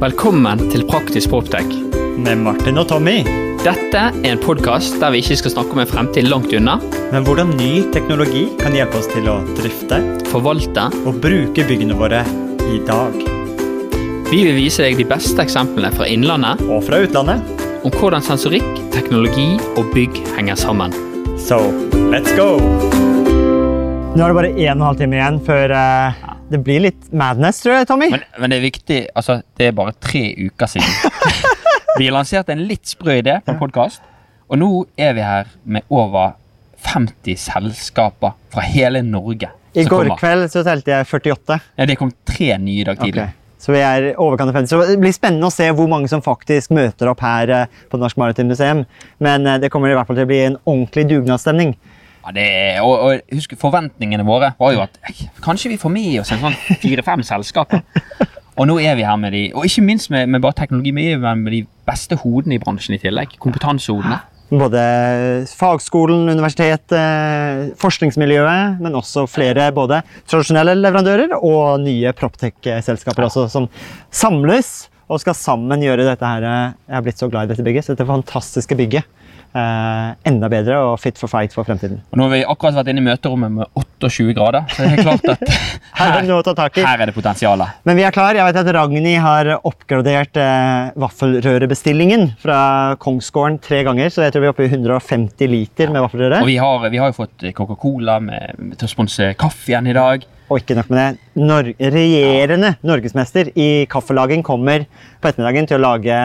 Velkommen til Praktisk Proptech. Med Martin og Tommy. Dette er en podkast der vi ikke skal snakke om en fremtid langt unna, Men hvordan ny teknologi kan hjelpe oss til å drifte forvalte. og bruke byggene våre i dag. Vi vil vise deg de beste eksemplene fra innlandet Og fra utlandet. om hvordan sensorikk, teknologi og bygg henger sammen. So, let's go! Nå er det bare en og en halv time igjen før eh, det blir litt madness, tror jeg, Tommy. Men, men det er viktig, altså, det er bare tre uker siden. Vi lanserte en litt sprø idé på podkast, og nå er vi her med over 50 selskaper fra hele Norge. I går kommer. kveld så telte jeg 48. Ja, det kom tre nye i dag tidlig. Okay. Så vi er overkant av 50. Så det blir spennende å se hvor mange som faktisk møter opp her eh, på Norsk Maritimt Museum. Men eh, det kommer i hvert fall til å bli en ordentlig dugnadsstemning. Ja, er, og, og husk, Forventningene våre var jo at kanskje vi får med oss en sånn fire-fem selskaper. Og nå er vi her med de, og ikke minst med, med bare teknologi, men med de beste hodene i bransjen i tillegg. Kompetansehodene. Både fagskolen, universitet, eh, forskningsmiljøet, men også flere både tradisjonelle leverandører og nye Proptech-selskaper også, som samles og skal sammen gjøre dette her. Jeg har blitt så glad i dette bygget, så dette fantastiske bygget. Eh, enda bedre og fit for fight for fremtiden. Og nå har vi akkurat vært inne i møterommet med 28 grader, så det er klart at Her er her er det potensialet. Men vi er klar. Jeg vet at Ragnhild har oppgradert eh, vaffelrørebestillingen fra Kongsgården tre ganger, så jeg tror vi er oppe i 150 liter med vaffelrøre. Og vi har, vi har jo fått Coca-Cola med, med, til å sponse kaffe igjen i dag. Og ikke nok med det, Nor regjerende norgesmester i kaffelaging kommer på ettermiddagen til å lage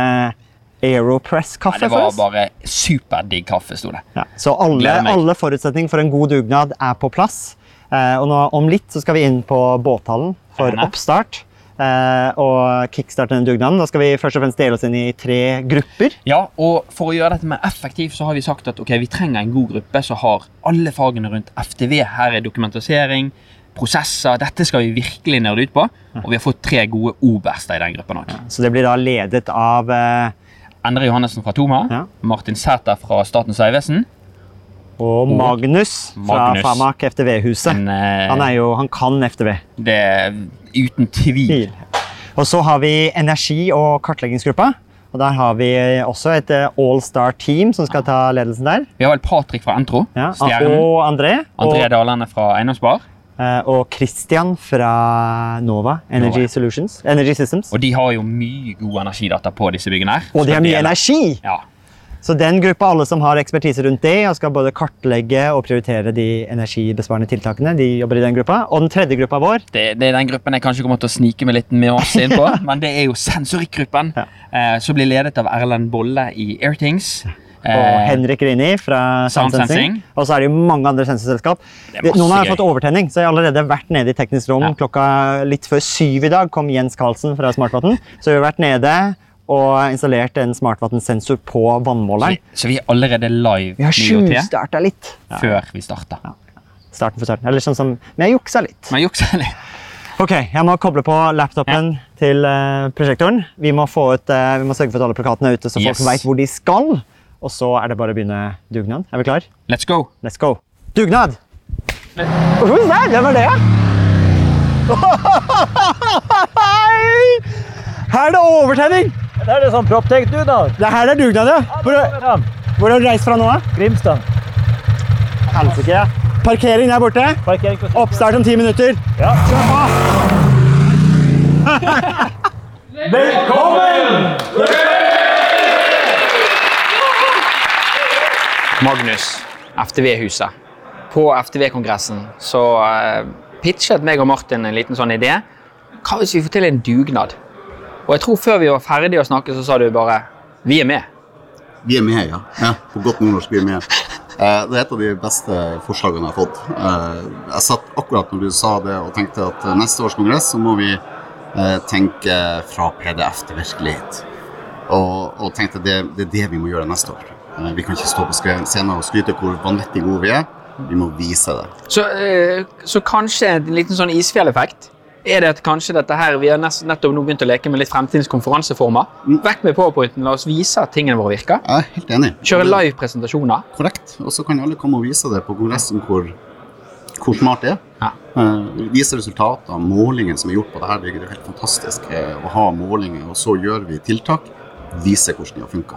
Aeropress-kaffe det var bare superdigg kaffe, sto det. Ja, så alle, alle forutsetninger for en god dugnad er på plass. Eh, og nå, om litt så skal vi inn på båthallen for Gjerne. oppstart. Eh, og kickstarte den dugnaden. Da skal vi først og fremst dele oss inn i tre grupper. Ja, og For å gjøre dette mer effektivt så har vi sagt at okay, vi trenger en god gruppe som har alle fagene rundt FTV. Her er dokumentasering, prosesser. Dette skal vi virkelig nerde ut på. Og vi har fått tre gode oberster i den gruppen òg. Så det blir da ledet av eh, Endre Johannessen fra Toma. Ja. Martin Sæter fra Statens vegvesen. og Magnus fra Magnus. Famak FTV-huset. Eh, Han jo, han kan FTV. Det er uten tvil. Og så har vi energi- og kartleggingsgruppa. Og der har vi også et eh, all-star-team som skal ta ledelsen der. Vi har vel Patrick fra Entro. Ja, og André. André Dalane fra Eiendomsspar. Eh, og Christian fra Nova Energy. Solutions. Energy Systems. Og de har jo mye god energidata på disse byggene her. Og de har mye energi! Ja. Så den gruppa, alle som har ekspertise rundt det, og skal både kartlegge og prioritere de energibesparende tiltakene, de jobber i den gruppa. Og den tredje gruppa vår, Det, det er den gruppen jeg kanskje kommer til å snike meg litt med oss inn på. men det er jo sensorikkgruppen, Ja. eh, som blir ledet av Erlend Bolle i Airthings. Og Eh, Henrik Rini fra Sound Soundsensing. Sensing. Og så er det jo mange andre sensorselskap. Noen har fått overtenning, så jeg har allerede vært nede i teknisk rom Ja. klokka litt før syv i dag. kom Jens Karlsen fra Smartvatn. Så vi har vært nede og installert en smartvannsensor på vannmåleren. Så, så vi er allerede live Vi har tjuvstarta litt. før vi starter. Starten for starten. Eller sånn som Men jeg juksa litt. Men juksa litt. Ok, jeg må koble på laptopen til uh, prosjektoren. Vi må, få ut, uh, vi må sørge for at alle plakatene er ute, så Yes. folk vet hvor de skal. Og så er det bare å begynne dugnad. Er vi klar? Let's go. Let's go. Dugnad! Who's that? Hvem er det? Her er det overtenning! Det er det sånn Proptech-dugnad. Det er her er dugnad, ja. Hvor, hvor har du reist fra nå? Grimstad. Helsike. ja. Parkering der borte. Parkering på Oppstart om ti minutter. Ja. Magnus, FTV-huset. På FTV-kongressen så uh, pitchet meg og Martin en liten sånn idé. Hva hvis vi får til en dugnad? Og jeg tror før vi var ferdige å snakke, så sa du bare Vi er med. Vi er med, ja. ja på godt nordnorsk, vi er med. Uh, det er et av de beste forslagene jeg har fått. Uh, jeg satt akkurat når du sa det og tenkte at neste års kongress så må vi tenke fra PDF til virkelighet. Og, og tenkte det, det er det vi må gjøre neste år. Eh, vi kan ikke stå på scenen og skryte hvor vanvittig gode vi er. Vi må vise det. Så, eh, så kanskje en liten sånn isfjelleffekt. Er det at kanskje dette her, Vi har nettopp nå begynt å leke med litt fremtidens konferanseformer. Vekk med powerpointen, la oss vise at tingene våre virker. Jeg er helt enig. Kjøre live presentasjoner. Korrekt. Og så kan alle komme og vise det på kongressen hvor, hvor smart det er. Ja. Eh, vise resultater, målinger som er gjort på dette bygget. Det er helt fantastisk å ha målinger, og så gjør vi tiltak. Vise hvordan de har funka.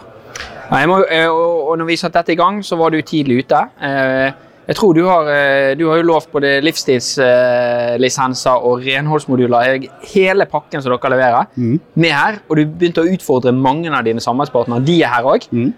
Nei, må, eh, og, når vi satte dette i gang, så var du tidlig ute. Eh, Jeg tror du har, eh, du har jo lovt både livstidslisenser og renholdsmoduler, hele pakken som dere leverer, Mm. med her. Og du begynte å utfordre mange av dine samarbeidspartnere. De er her òg. Mm.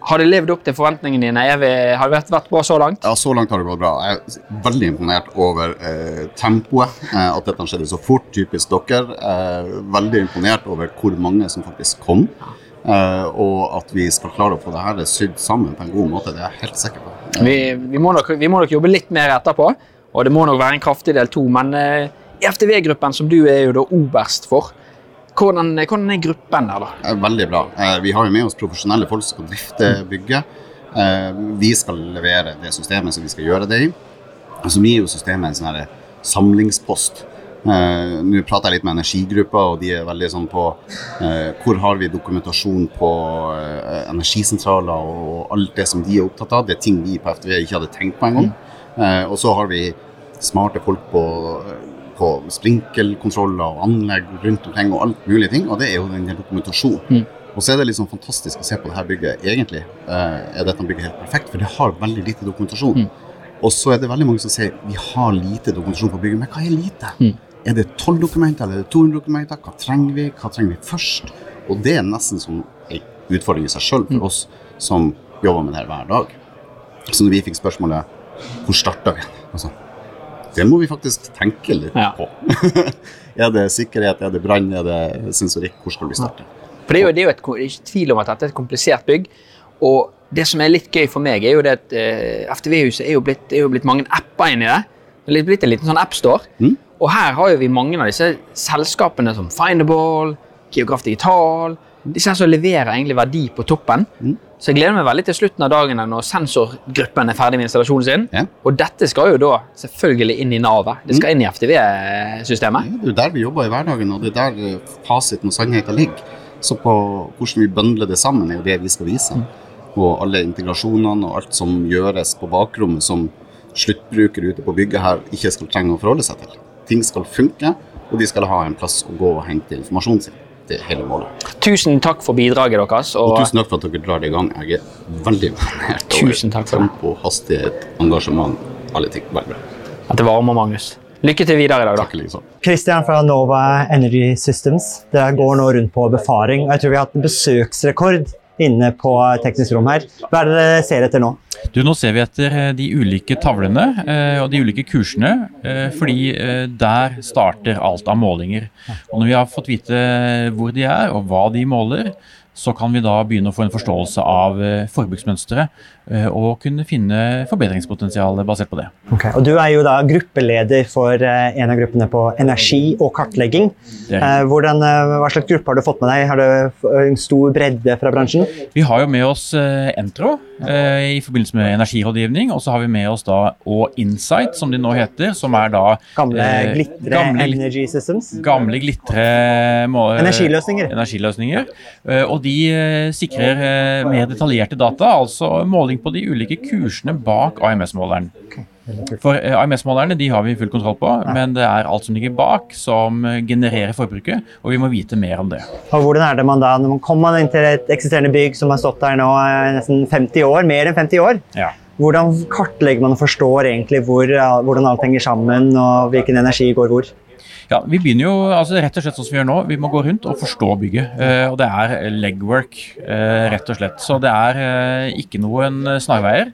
Har det levd opp til forventningene dine? Vi, har det vært, vært bra så langt? Ja, Så langt har det gått bra. Jeg er veldig imponert over eh, tempoet. Eh, at dette skjedde så fort, typisk dere. Eh, veldig imponert over hvor mange som faktisk kom. Eh, og at vi skal klare å få det her sydd sammen på en god måte, det er jeg helt sikker på. Vi, vi, må nok, vi må nok jobbe litt mer etterpå, og det må nok være en kraftig del to. Men i FTV-gruppen, som du er jo da oberst for, hvordan, hvordan er gruppen der, da? Eh, Veldig bra. Eh, Vi har jo med oss profesjonelle folk som skal drifte bygget. Eh, Vi skal levere det systemet som vi skal gjøre det i. Og så gir jo systemet en sånn samlingspost. Eh, Nå prater jeg litt med energigruppa, og de er veldig sånn på eh, hvor har vi dokumentasjon på eh, energisentraler og alt det som de er opptatt av. Det er ting vi på FTV ikke hadde tenkt på engang. Eh, og så har vi smarte folk på, på sprinkelkontroller og anlegg rundt omkring og alt mulig ting, og det er jo den dokumentasjonen. Og så er det liksom fantastisk å se på det her bygget. Egentlig eh, er dette bygget helt perfekt, for det har veldig lite dokumentasjon. Og så er det veldig mange som sier vi har lite dokumentasjon på bygget, men hva er lite? Er det 12 dokumenter eller er det 200 dokumenter? Hva trenger vi? Hva trenger vi først? Og det er nesten som en utfordring i seg sjøl for oss som jobber med det her hver dag. Så når vi fikk spørsmålet hvor starta vi? Altså, det må vi faktisk tenke litt Ja. på. er det sikkerhet, er det brann, er det sensorikk? Hvor skal vi starte? For det er jo, det er jo et, det er ikke tvil om at dette er et komplisert bygg. Og det som er litt gøy for meg, er jo det at uh, FTV-huset er, er jo blitt mange apper inni det. Det er blitt en liten sånn appstore. Mm. Og her har jo vi mange av disse selskapene som Findable, Geograf Digital. Disse her som leverer egentlig verdi på toppen. Mm. Så jeg gleder meg veldig til slutten av dagen når sensorgruppen er ferdig med installasjonen sin. Ja. Og dette skal jo da selvfølgelig inn i navet. Det skal inn i FTV-systemet. Ja, det er der vi jobber i hverdagen, og det er der eh, fasiten og sannheten ligger. Så på hvordan vi bøndler det sammen, er jo det vi skal vise. Og alle integrasjonene og alt som gjøres på bakrommet som sluttbruker ute på bygget her ikke skal trenge å forholde seg til. Ting skal funke, og de skal ha en plass å gå og hente informasjonen sin. Det er hele målet. Tusen takk for bidraget deres. Og tusen takk for at dere drar det i gang. Jeg er veldig imponert Tusen takk for det. tempo, hastighet, engasjement, alle ting. Veldig bra. At det varmer, Magnus. Lykke til videre i dag, da. Takk liksom. Christian fra Nova Energy Systems. Dere går nå rundt på befaring. og Jeg tror vi har hatt en besøksrekord inne på teknisk rom her. Hva er det dere ser etter nå? Du, nå ser vi etter eh, de ulike tavlene eh, og de ulike kursene, eh, fordi eh, der starter alt av målinger. Og når vi har fått vite hvor de er og hva de måler, så kan vi da begynne å få en forståelse av eh, forbruksmønsteret eh, og kunne finne forbedringspotensial basert på det. Og Du er jo da gruppeleder for eh, en av gruppene på energi og kartlegging. Eh, Hvordan, eh, hva slags gruppe har du fått med deg? Har du en stor bredde fra bransjen? Vi har jo med oss eh, Entro eh, i forbindelse med energirådgivning, og så har vi med oss da og Insight, som de nå heter, som er da Gamle eh, Glitre gamle Energy Systems? Gamle glitre Energiløsninger. energiløsninger. Eh, Og de eh, sikrer eh, mer detaljerte data, altså måling på de ulike kursene bak AMS-måleren. For eh, AMS-målerne de har vi full kontroll på, men det er alt som ligger bak som eh, genererer forbruket, og vi må vite mer om det. Og hvordan er det man da, når man kommer inn til et eksisterende bygg som har stått der nå eh, nesten 50 år, mer enn 50 år, Ja. hvordan kartlegger man og forstår egentlig hvor, hvordan alt henger sammen og hvilken energi går hvor? Ja, Vi begynner jo altså rett og slett sånn som vi gjør nå. Vi må gå rundt og forstå bygget. Eh, og det er legwork, eh, rett og slett. Så det er eh, ikke noen snarveier.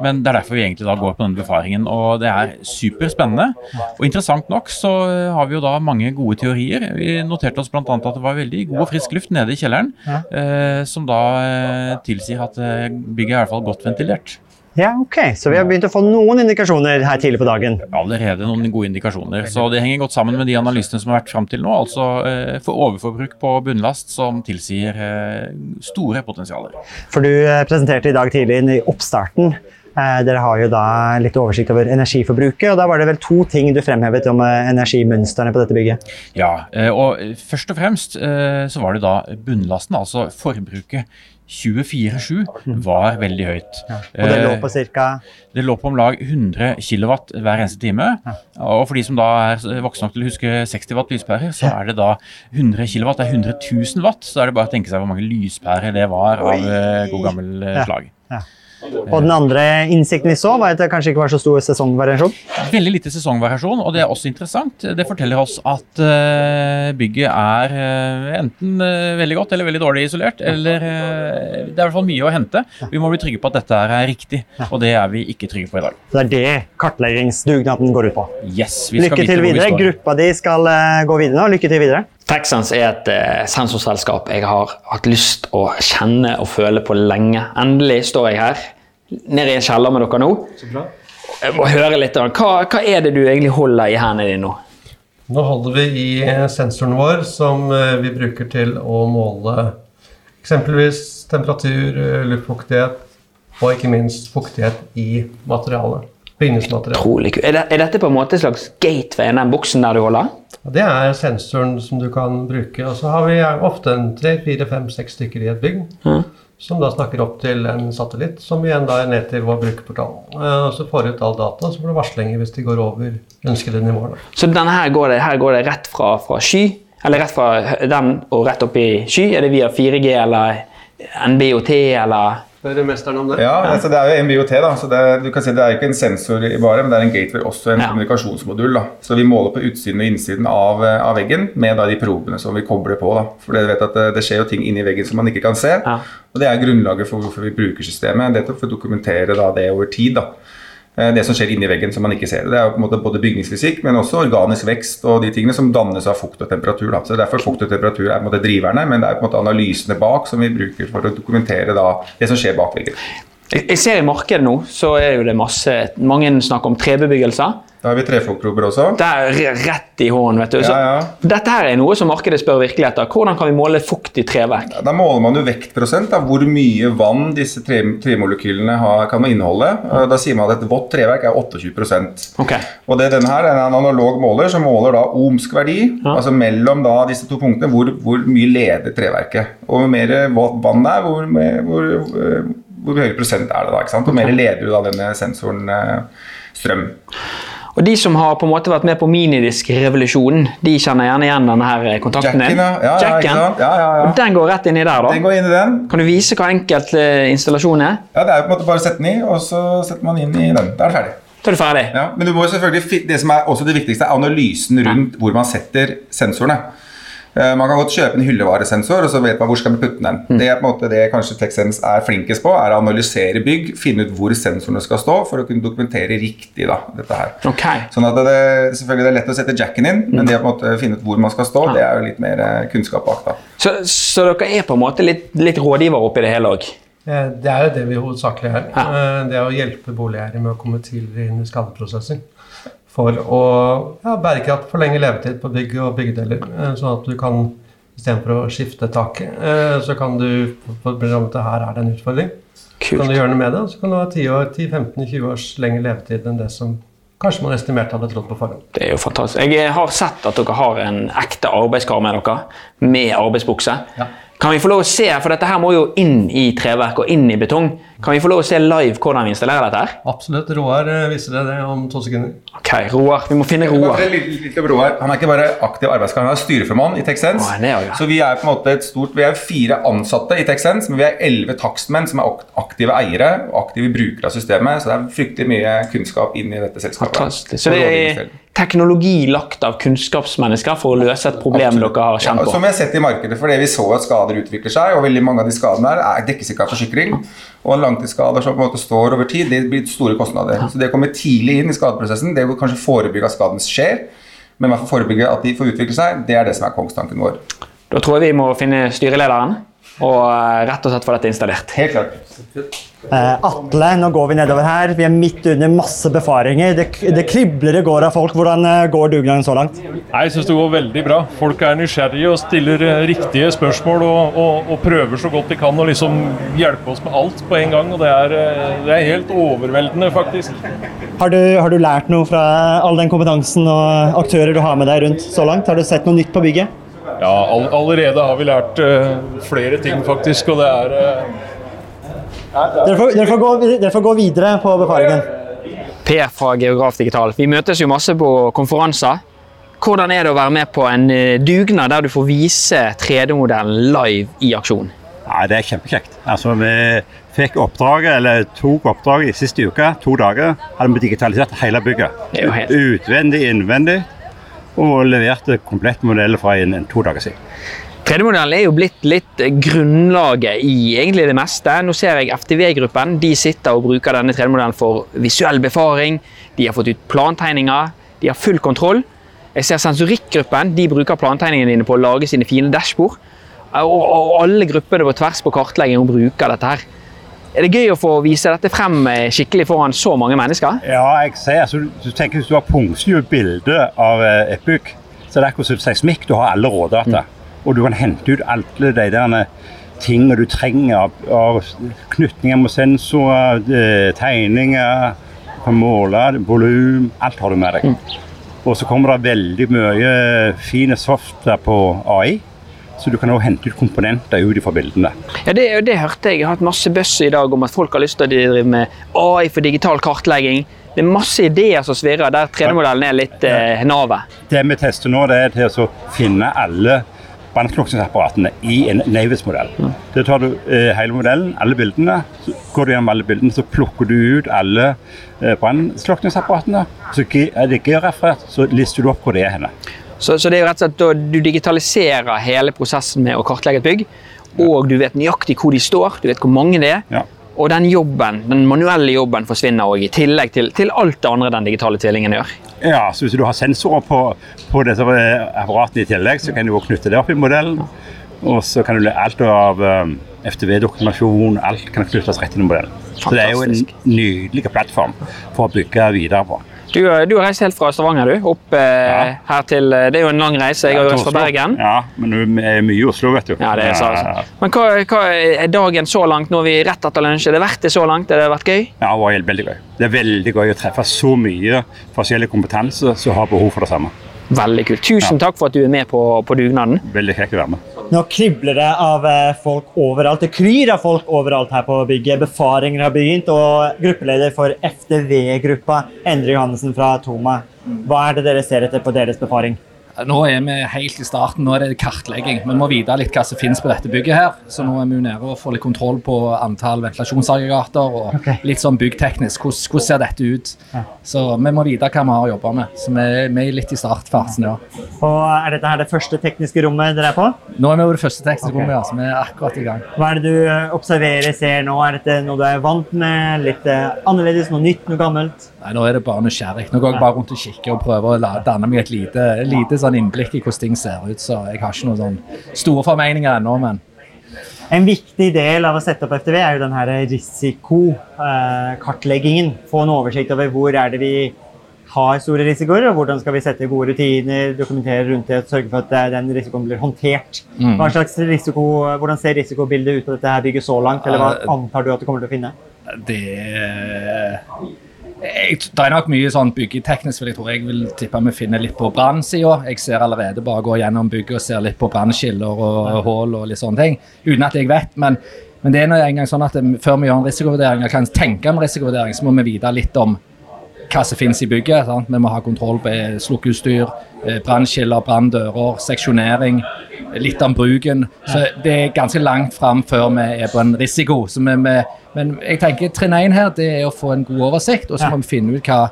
Men det er derfor vi egentlig da går på denne befaringen. Og det er superspennende. Og interessant nok så har vi jo da mange gode teorier. Vi noterte oss bl.a. at det var veldig god og frisk luft nede i kjelleren. Eh, som da eh, tilsier at eh, bygget er i hvert fall godt ventilert. Ja, ok. Så vi har begynt å få noen indikasjoner her tidlig på dagen. allerede noen gode indikasjoner. Så det henger godt sammen med de analysene som har vært fram til nå. Altså eh, for overforbruk på bunnlast som tilsier eh, store potensialer. For du eh, presenterte i dag tidlig i oppstarten Dere har jo da litt oversikt over energiforbruket, og da var det vel to ting du fremhevet om energimønstrene på dette bygget. Ja, og først og fremst så var det da bunnlasten, altså forbruket 24-7, var veldig høyt. Og det lå Eh, på ca. Det lå på om lag 100 kW hver eneste time. Og for de som da er voksne nok til å huske 60 watt lyspærer, så er det da 100 kW. Det er 100 000 watt. Så er det bare å tenke seg hvor mange lyspærer det var av eh, god gammel slag. Ja. Og den andre innsikten vi så, var at det kanskje ikke var så stor sesongvariasjon. Veldig lite sesongvariasjon, og det er også interessant. Det forteller oss at eh, bygget er eh, enten eh, veldig godt eller veldig dårlig isolert, eller det er i hvert fall mye å hente. Vi må bli trygge på at dette er riktig, og det er vi ikke trygge på i dag. Så det er det kartleggingsdugnaden går ut på. Yes, vi skal Lykke til hvor vi videre. Gruppa di skal gå videre nå. Lykke til videre. Texans er et eh, sensorselskap jeg har hatt lyst å kjenne og føle på lenge. Endelig står jeg her, nede i en kjeller med dere nå. Jeg må høre litt om, hva, hva er det du egentlig holder i hendene dine nå? Nå holder vi i eh, sensoren vår som eh, vi bruker til å måle eksempelvis temperatur, eh, luftfuktighet og ikke minst fuktighet i materialet. Bygningsmaterialet. Trolig kult. Er, det, er dette på en måte en slags gateway, den boksen der du holder? Det er sensoren som du kan bruke. Og så har vi ofte en tre, fire, fem, seks stykker i et bygg. Som da snakker opp til en satellitt, som igjen da er ned til vår brukerportal. Eh, så får du ut all data, så får du varslinger hvis de går over ønskede nivåer. Så denne her går det, her går det rett fra, fra sky, eller rett fra den og rett opp i sky? Er det via 4G eller NBOT eller Spør mesteren om det? Ja, altså det er jo MBOT, da. så det er, du kan si det er ikke en sensor i bare, men det er en gateway, også en Ja. kommunikasjonsmodul. da. Så vi måler på utsiden og innsiden av, eh, av veggen med da de probene som vi kobler på. da. For dere vet at det, det skjer jo ting inni veggen som man ikke kan se. Ja. Og det er grunnlaget for hvorfor vi bruker systemet. Det er for å dokumentere da det over tid. da. Eh, Det som skjer inni veggen som man ikke ser. Det er på en måte både bygningsfysikk, men også organisk vekst og de tingene som dannes av fukt og temperatur. Da. Så er Derfor fukt og temperatur er på en måte driverne, men det er på en måte analysene bak som vi bruker for å dokumentere da det som skjer bak veggen. Jeg ser i markedet nå, så er jo det masse Mange snakker om trebebyggelser. Da har vi trefokprober også. Det er rett i hånden, vet du. Så, Ja, ja. Dette her er noe som markedet spør virkelig etter. Hvordan kan vi måle fukt i treverk? Da måler man jo vektprosent av hvor mye vann disse tre, tremolekylene har, kan inneholde. Da sier man at et vått treverk er 28 okay. Og det, denne her er en analog måler som måler da omsk verdi, Ja. altså mellom da disse to punktene, hvor, hvor mye leder treverket. Og hvor mer va- vann det er, hvor, hvor, hvor, eh, hvor høyere prosent er det da. ikke sant? Hvor mer leder du da denne sensoren eh, strøm. Og de som har på en måte vært med på minidisk-revolusjonen, de kjenner gjerne igjen denne her kontakten Jacken, din. ja. Ja, ja. Ja, ja. Og den går rett inn i der, da. Den går inn i den. Kan du vise hva enkelt eh, installasjon er? Ja, Det er jo på en måte bare å sette den i, og så setter man inn i den. Da er det ferdig. Så er det ferdig. Ja, men du må selvfølgelig, det som er også det viktigste, er analysen rundt hvor man setter sensorene. Eh, Man kan godt kjøpe en hyllevaresensor, og så vet man hvor skal man putte den. Det er på en måte det kanskje TechSense er flinkest på, er å analysere bygg, finne ut hvor sensorene skal stå, for å kunne dokumentere riktig da, dette her. Ok. Sånn at det, selvfølgelig det er lett å sette jacken inn, men det å på en måte finne ut hvor man skal stå, det er jo litt mer eh, kunnskap bak. da. Så, så dere er på en måte litt, litt rådgiver oppi det hele òg? Eh, Det er jo det vi hovedsakelig er. Ja. Det er å hjelpe boligeiere med å komme tidligere inn i skadeprosesser. For å ja, bærekraft, forlenge levetid på bygg og byggedeler. eh, Sånn at du kan istedenfor å skifte taket, eh, så kan du bli rammet av her er det en utfordring. Kan du gjøre noe med det, så kan du ha 10 år, 10-15-20 års lengre levetid enn det som kanskje man estimerte hadde trodd på forhånd. Det er jo fantastisk. Jeg har sett at dere har en ekte arbeidskar med dere, med arbeidsbukse. Kan vi få lov å se, for dette her må jo inn i treverk og inn i betong. Kan vi få lov å se live hvordan vi installerer dette her? Absolutt. Roar eh, viser deg det om to sekunder. Ok, Roar. Vi må finne Roar. Roar. Han er ikke bare aktiv arbeidskar, han er styreformann i TechSense. Å, er ja. Så vi er på en måte et stort, vi er fire ansatte i TechSense, men vi er elleve takstmenn som er aktive eiere og aktive brukere av systemet. Så det er fryktelig mye kunnskap inn i dette selskapet. Fantastisk. Så det er. Teknologi lagt av kunnskapsmennesker for å løse et problem Absolutt. dere har kjent Ja, på. som vi har sett i markedet, for det vi så at skader utvikler seg, og veldig mange av de skadene her er dekkes ikke av forsikring. Og langtidsskader som på en måte står over tid, det blir store kostnader. Så det å komme tidlig inn i skadeprosessen, det å kanskje forebygge at skaden skjer, men i hvert fall forebygge at de får utvikle seg, det er det som er kongstanken vår. Da tror jeg vi må finne styrelederen. Og eh, rett og slett få dette installert. Helt klart. Eh, Atle, nå går vi nedover her. Vi er midt under masse befaringer. Det, det kribler i går av folk. Hvordan eh, går dugnaden så langt? Jeg syns det går veldig bra. Folk er nysgjerrige og stiller riktige spørsmål og, og, og prøver så godt de kan å liksom hjelpe oss med alt på en gang. og Det er, det er helt overveldende, faktisk. Har du, har du lært noe fra all den kompetansen og aktører du har med deg rundt så langt? Har du sett noe nytt på bygget? Ja, all, Allerede har vi lært uh, flere ting, faktisk. Og det er uh... Dere får, dere, får gå, dere får gå videre på befaringen. Per fra Geograf Digital. Vi møtes jo masse på konferanser. Hvordan er det å være med på en eh, dugnad der du får vise 3D-modellen live i aksjon? Ja, Det er kjempekjekt. Altså, Vi fikk oppdraget, eller tok oppdraget i siste uke. To dager hadde vi digitalisert hele bygget. Helt- Utvendig, innvendig. Og leverte komplett modell fra en, en to dager siden. 3D-modellen er jo blitt litt grunnlaget i egentlig det meste. Nå ser jeg FTV-gruppen. De sitter og bruker denne 3D-modellen for visuell befaring. De har fått ut plantegninger. De har full kontroll. Jeg ser Sensorikkgruppen. De bruker plantegningene dine på å lage sine fine dashbord. Og, og alle gruppene på tvers på kartlegging bruker dette her. Er det gøy å få vise dette frem eh, skikkelig foran så mange mennesker? Ja, jeg ser, altså, du tenker Hvis du har punktstyrt bilde av eh, et bygg, så er det akkurat som seismikk. Du har alle rådata. Og du kan hente ut alle de der tingene du trenger av, knytninger med sensorer, tegninger, måler, kan måle volum. Alt har du med deg. Og så kommer det veldig mye fine software på AI. Så du kan også hente ut komponenter ut fra bildene. Ja, det, det hørte jeg. Jeg har hatt masse buzz i dag om at folk har lyst til å drive med AI for digital kartlegging. Det er masse ideer som svirrer, der 3D-modellen er litt eh, navet. Det vi tester nå, det er til å finne alle brannslukningsapparatene i en Navis-modell. Da tar du eh, hele modellen, alle bildene, så går du gjennom alle bildene, så plukker du ut alle eh, brannslukningsapparatene. Så ge- er det georeferert, så lister du opp hvor det er henne. Så, så det er jo rett og slett da du digitaliserer hele prosessen med å kartlegge et bygg, og du vet nøyaktig hvor de står, du vet hvor mange det er. Ja. Og den jobben, den manuelle jobben forsvinner også, i tillegg til, til alt det andre den digitale tvillingen gjør. Ja, så Hvis du har sensorer på, på disse eh, apparatene i tillegg, så kan du også knytte det opp i modellen. Og så kan du le- alt av um, FTV-dokumentasjon, alt kan knyttes rett inn i modellen. Så det er jo en nydelig plattform for å bygge videre på. Du, du har reist helt fra Stavanger du, opp eh, her til Det er jo en lang reise. Jeg har reist fra Bergen. Ja, men vi er mye i Oslo, vet du. Ja, det er så, Ja, altså. Men hva, hva er dagen så langt? Nå er vi rett etter lunsj. Er det verdt det så langt? Har det vært gøy? Ja, det var veldig gøy. Det er veldig gøy å treffe så mye forskjellig kompetanse som har behov for det samme. Veldig kult. Tusen takk for at du er med på, på dugnaden. Veldig kjekt å være med. Nå kribler det av eh, folk overalt. Det kryr av folk overalt her på bygget. Befaringer har begynt, og gruppeleder for FDV-gruppa, Endre Johannessen fra Toma. Hva er det dere ser etter på deres befaring? Nå er vi helt i starten. Nå er det kartlegging. Vi må vite litt hva som finnes på dette bygget her. Så nå er vi jo nede og får litt kontroll på antall ventilasjonsaggregater og okay. litt sånn byggteknisk. Hvordan, hvordan ser dette ut? Så vi må vite hva vi har å jobbe med. Så vi, vi er litt i startfasen, ja. Og Er dette her det første tekniske rommet dere er på? Nå er vi jo det første tekniske okay. rommet, ja, så vi er akkurat i gang. Hva er det du eh, observerer, ser nå? Er dette noe du er vant med? Litt eh, annerledes? Noe nytt? Noe gammelt? Nei, Nå er det bare nysgjerrig. Nå går jeg bare rundt og kikker og prøver å la, danne meg et lite, lite sånn innblikk i hvordan ting ser ut. Så jeg har ikke noen sånn store formeninger ennå, men En viktig del av å sette opp FTV er jo den her risikokartleggingen. Få en oversikt over hvor er det vi har store risikoer, og hvordan skal vi sette gode rutiner, dokumentere rundt det, sørge for at eh, den risikoen blir håndtert. Mm. Hva slags risiko, hvordan ser risikobildet ut på dette her bygget så langt, eller hva Eh, antar du at du kommer til å finne? det jeg, Det er nok mye sånn byggeteknisk, vil jeg tro. Jeg vil tippe vi finner litt på brannsida. Jeg ser allerede bare gå gjennom bygget og ser litt på brannskiller og hull og litt sånne ting. Uten at jeg vet. Men, men det er nå en gang sånn at det, før vi gjør en risikovurdering, eller kan tenke om risikovurdering, så må vi vite litt om hva som finnes i bygget. Sant? Vi må ha kontroll på eh, slukkeutstyr, eh, brannskiller, branndører, seksjonering. Litt om bruken. Så det er ganske langt fram før vi er på en risiko. Så vi, vi, men jeg tenker trinn én her det er å få en god oversikt, og så må vi finne ut hva,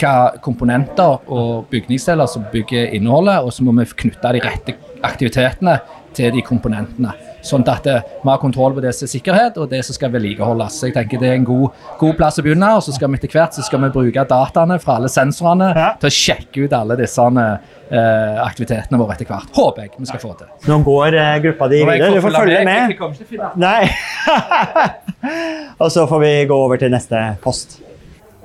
hva komponenter og bygningsdeler som bygger innholdet, og så må vi knytte de rette aktivitetene til de komponentene. Sånn at eh, vi har kontroll på det som er sikkerhet, og det som skal vedlikeholdes. Så jeg tenker Det er en god, god plass å begynne, og så skal vi etter hvert så skal vi bruke dataene fra alle sensorene til å sjekke ut alle disse eh, aktivitetene våre etter hvert. Håper jeg vi skal få til. Nå går eh, gruppa di videre. Du får følge med. med. Nei. og så får vi gå over til neste post.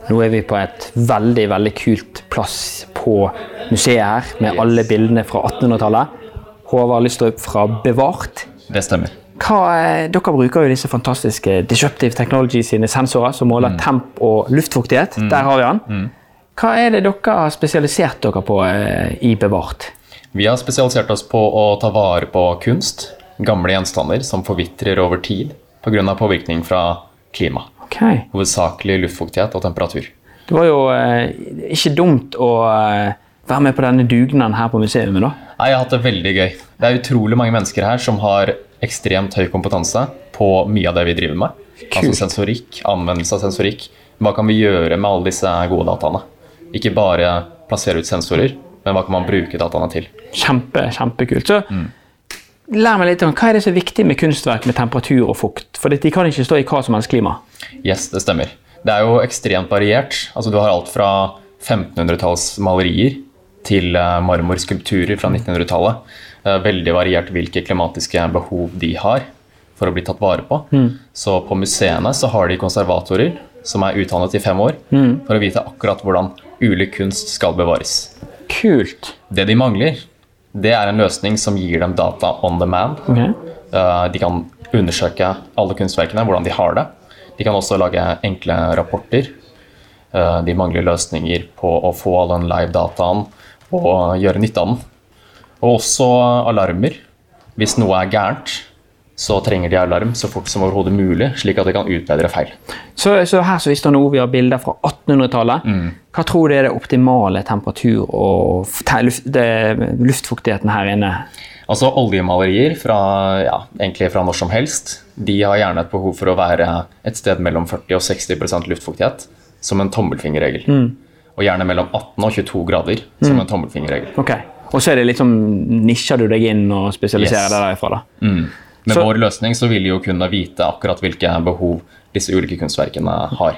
Nå er vi på et veldig veldig kult plass på museet her, med alle bildene fra 1800-tallet. Håvard Lystrup fra Bevart. Det stemmer. Hva, eh, dere bruker jo disse fantastiske Disruptive Technology sine sensorer som måler Mm. temp og luftfuktighet. Der har vi den. Hva er det dere har spesialisert dere på eh, i Bevart? Vi har spesialisert oss på å ta vare på kunst, gamle gjenstander som forvitrer over tid pga. påvirkning fra klima. Okay. Hovedsakelig luftfuktighet og temperatur. Det var jo eh, ikke dumt å eh, være med på denne dugnaden her på museet. da. Nei, Jeg har hatt det veldig gøy. Det er utrolig mange mennesker her som har ekstremt høy kompetanse på mye av det vi driver med. Altså sensorikk, anvendelse av sensorikk. Hva kan vi gjøre med alle disse gode dataene? Ikke bare plassere ut sensorer, men hva kan man bruke dataene til? Kjempe, kjempekult. Så lær meg litt om hva er det som er viktig med kunstverk med temperatur og fukt? For de kan ikke stå i hva som helst klima. Yes, det stemmer. Det er jo ekstremt variert. Altså, du har alt fra 1500-talls malerier til eh, marmorskulpturer fra 1900-tallet. Eh, Veldig variert hvilke klimatiske behov de har for å bli tatt vare på. Mm. Så på museene så har de konservatorer som er utdannet i fem år Mm. for å vite akkurat hvordan ulik kunst skal bevares. Kult. Det de mangler, det er en løsning som gir dem data on demand. man. Okay. De kan undersøke alle kunstverkene, hvordan de har det. De kan også lage enkle rapporter. Eh, De mangler løsninger på å få all den live-dataen og gjøre nytte av den. Og også alarmer. Hvis noe er gærent, så trenger de alarm så fort som overhodet mulig, slik at de kan utbedre feil. Så, så her så vi står nå, vi har bilder fra 1800-tallet. Mm. Hva tror du er det optimale temperatur og luft, det, luftfuktigheten her inne? Altså Oljemalerier fra, ja, egentlig fra når som helst, de har gjerne et behov for å være et sted mellom 40 og 60% luftfuktighet, som en tommelfingerregel. Mm. Og gjerne mellom 18 og 22 grader, som Mm. en tommelfingerregel. Okay. Og så er det liksom, nisjer du deg inn og spesialiserer Yes. deg derifra. da. Mm. Med Så- vår løsning så vil de jo kunne vite akkurat hvilke behov disse ulike kunstverkene har.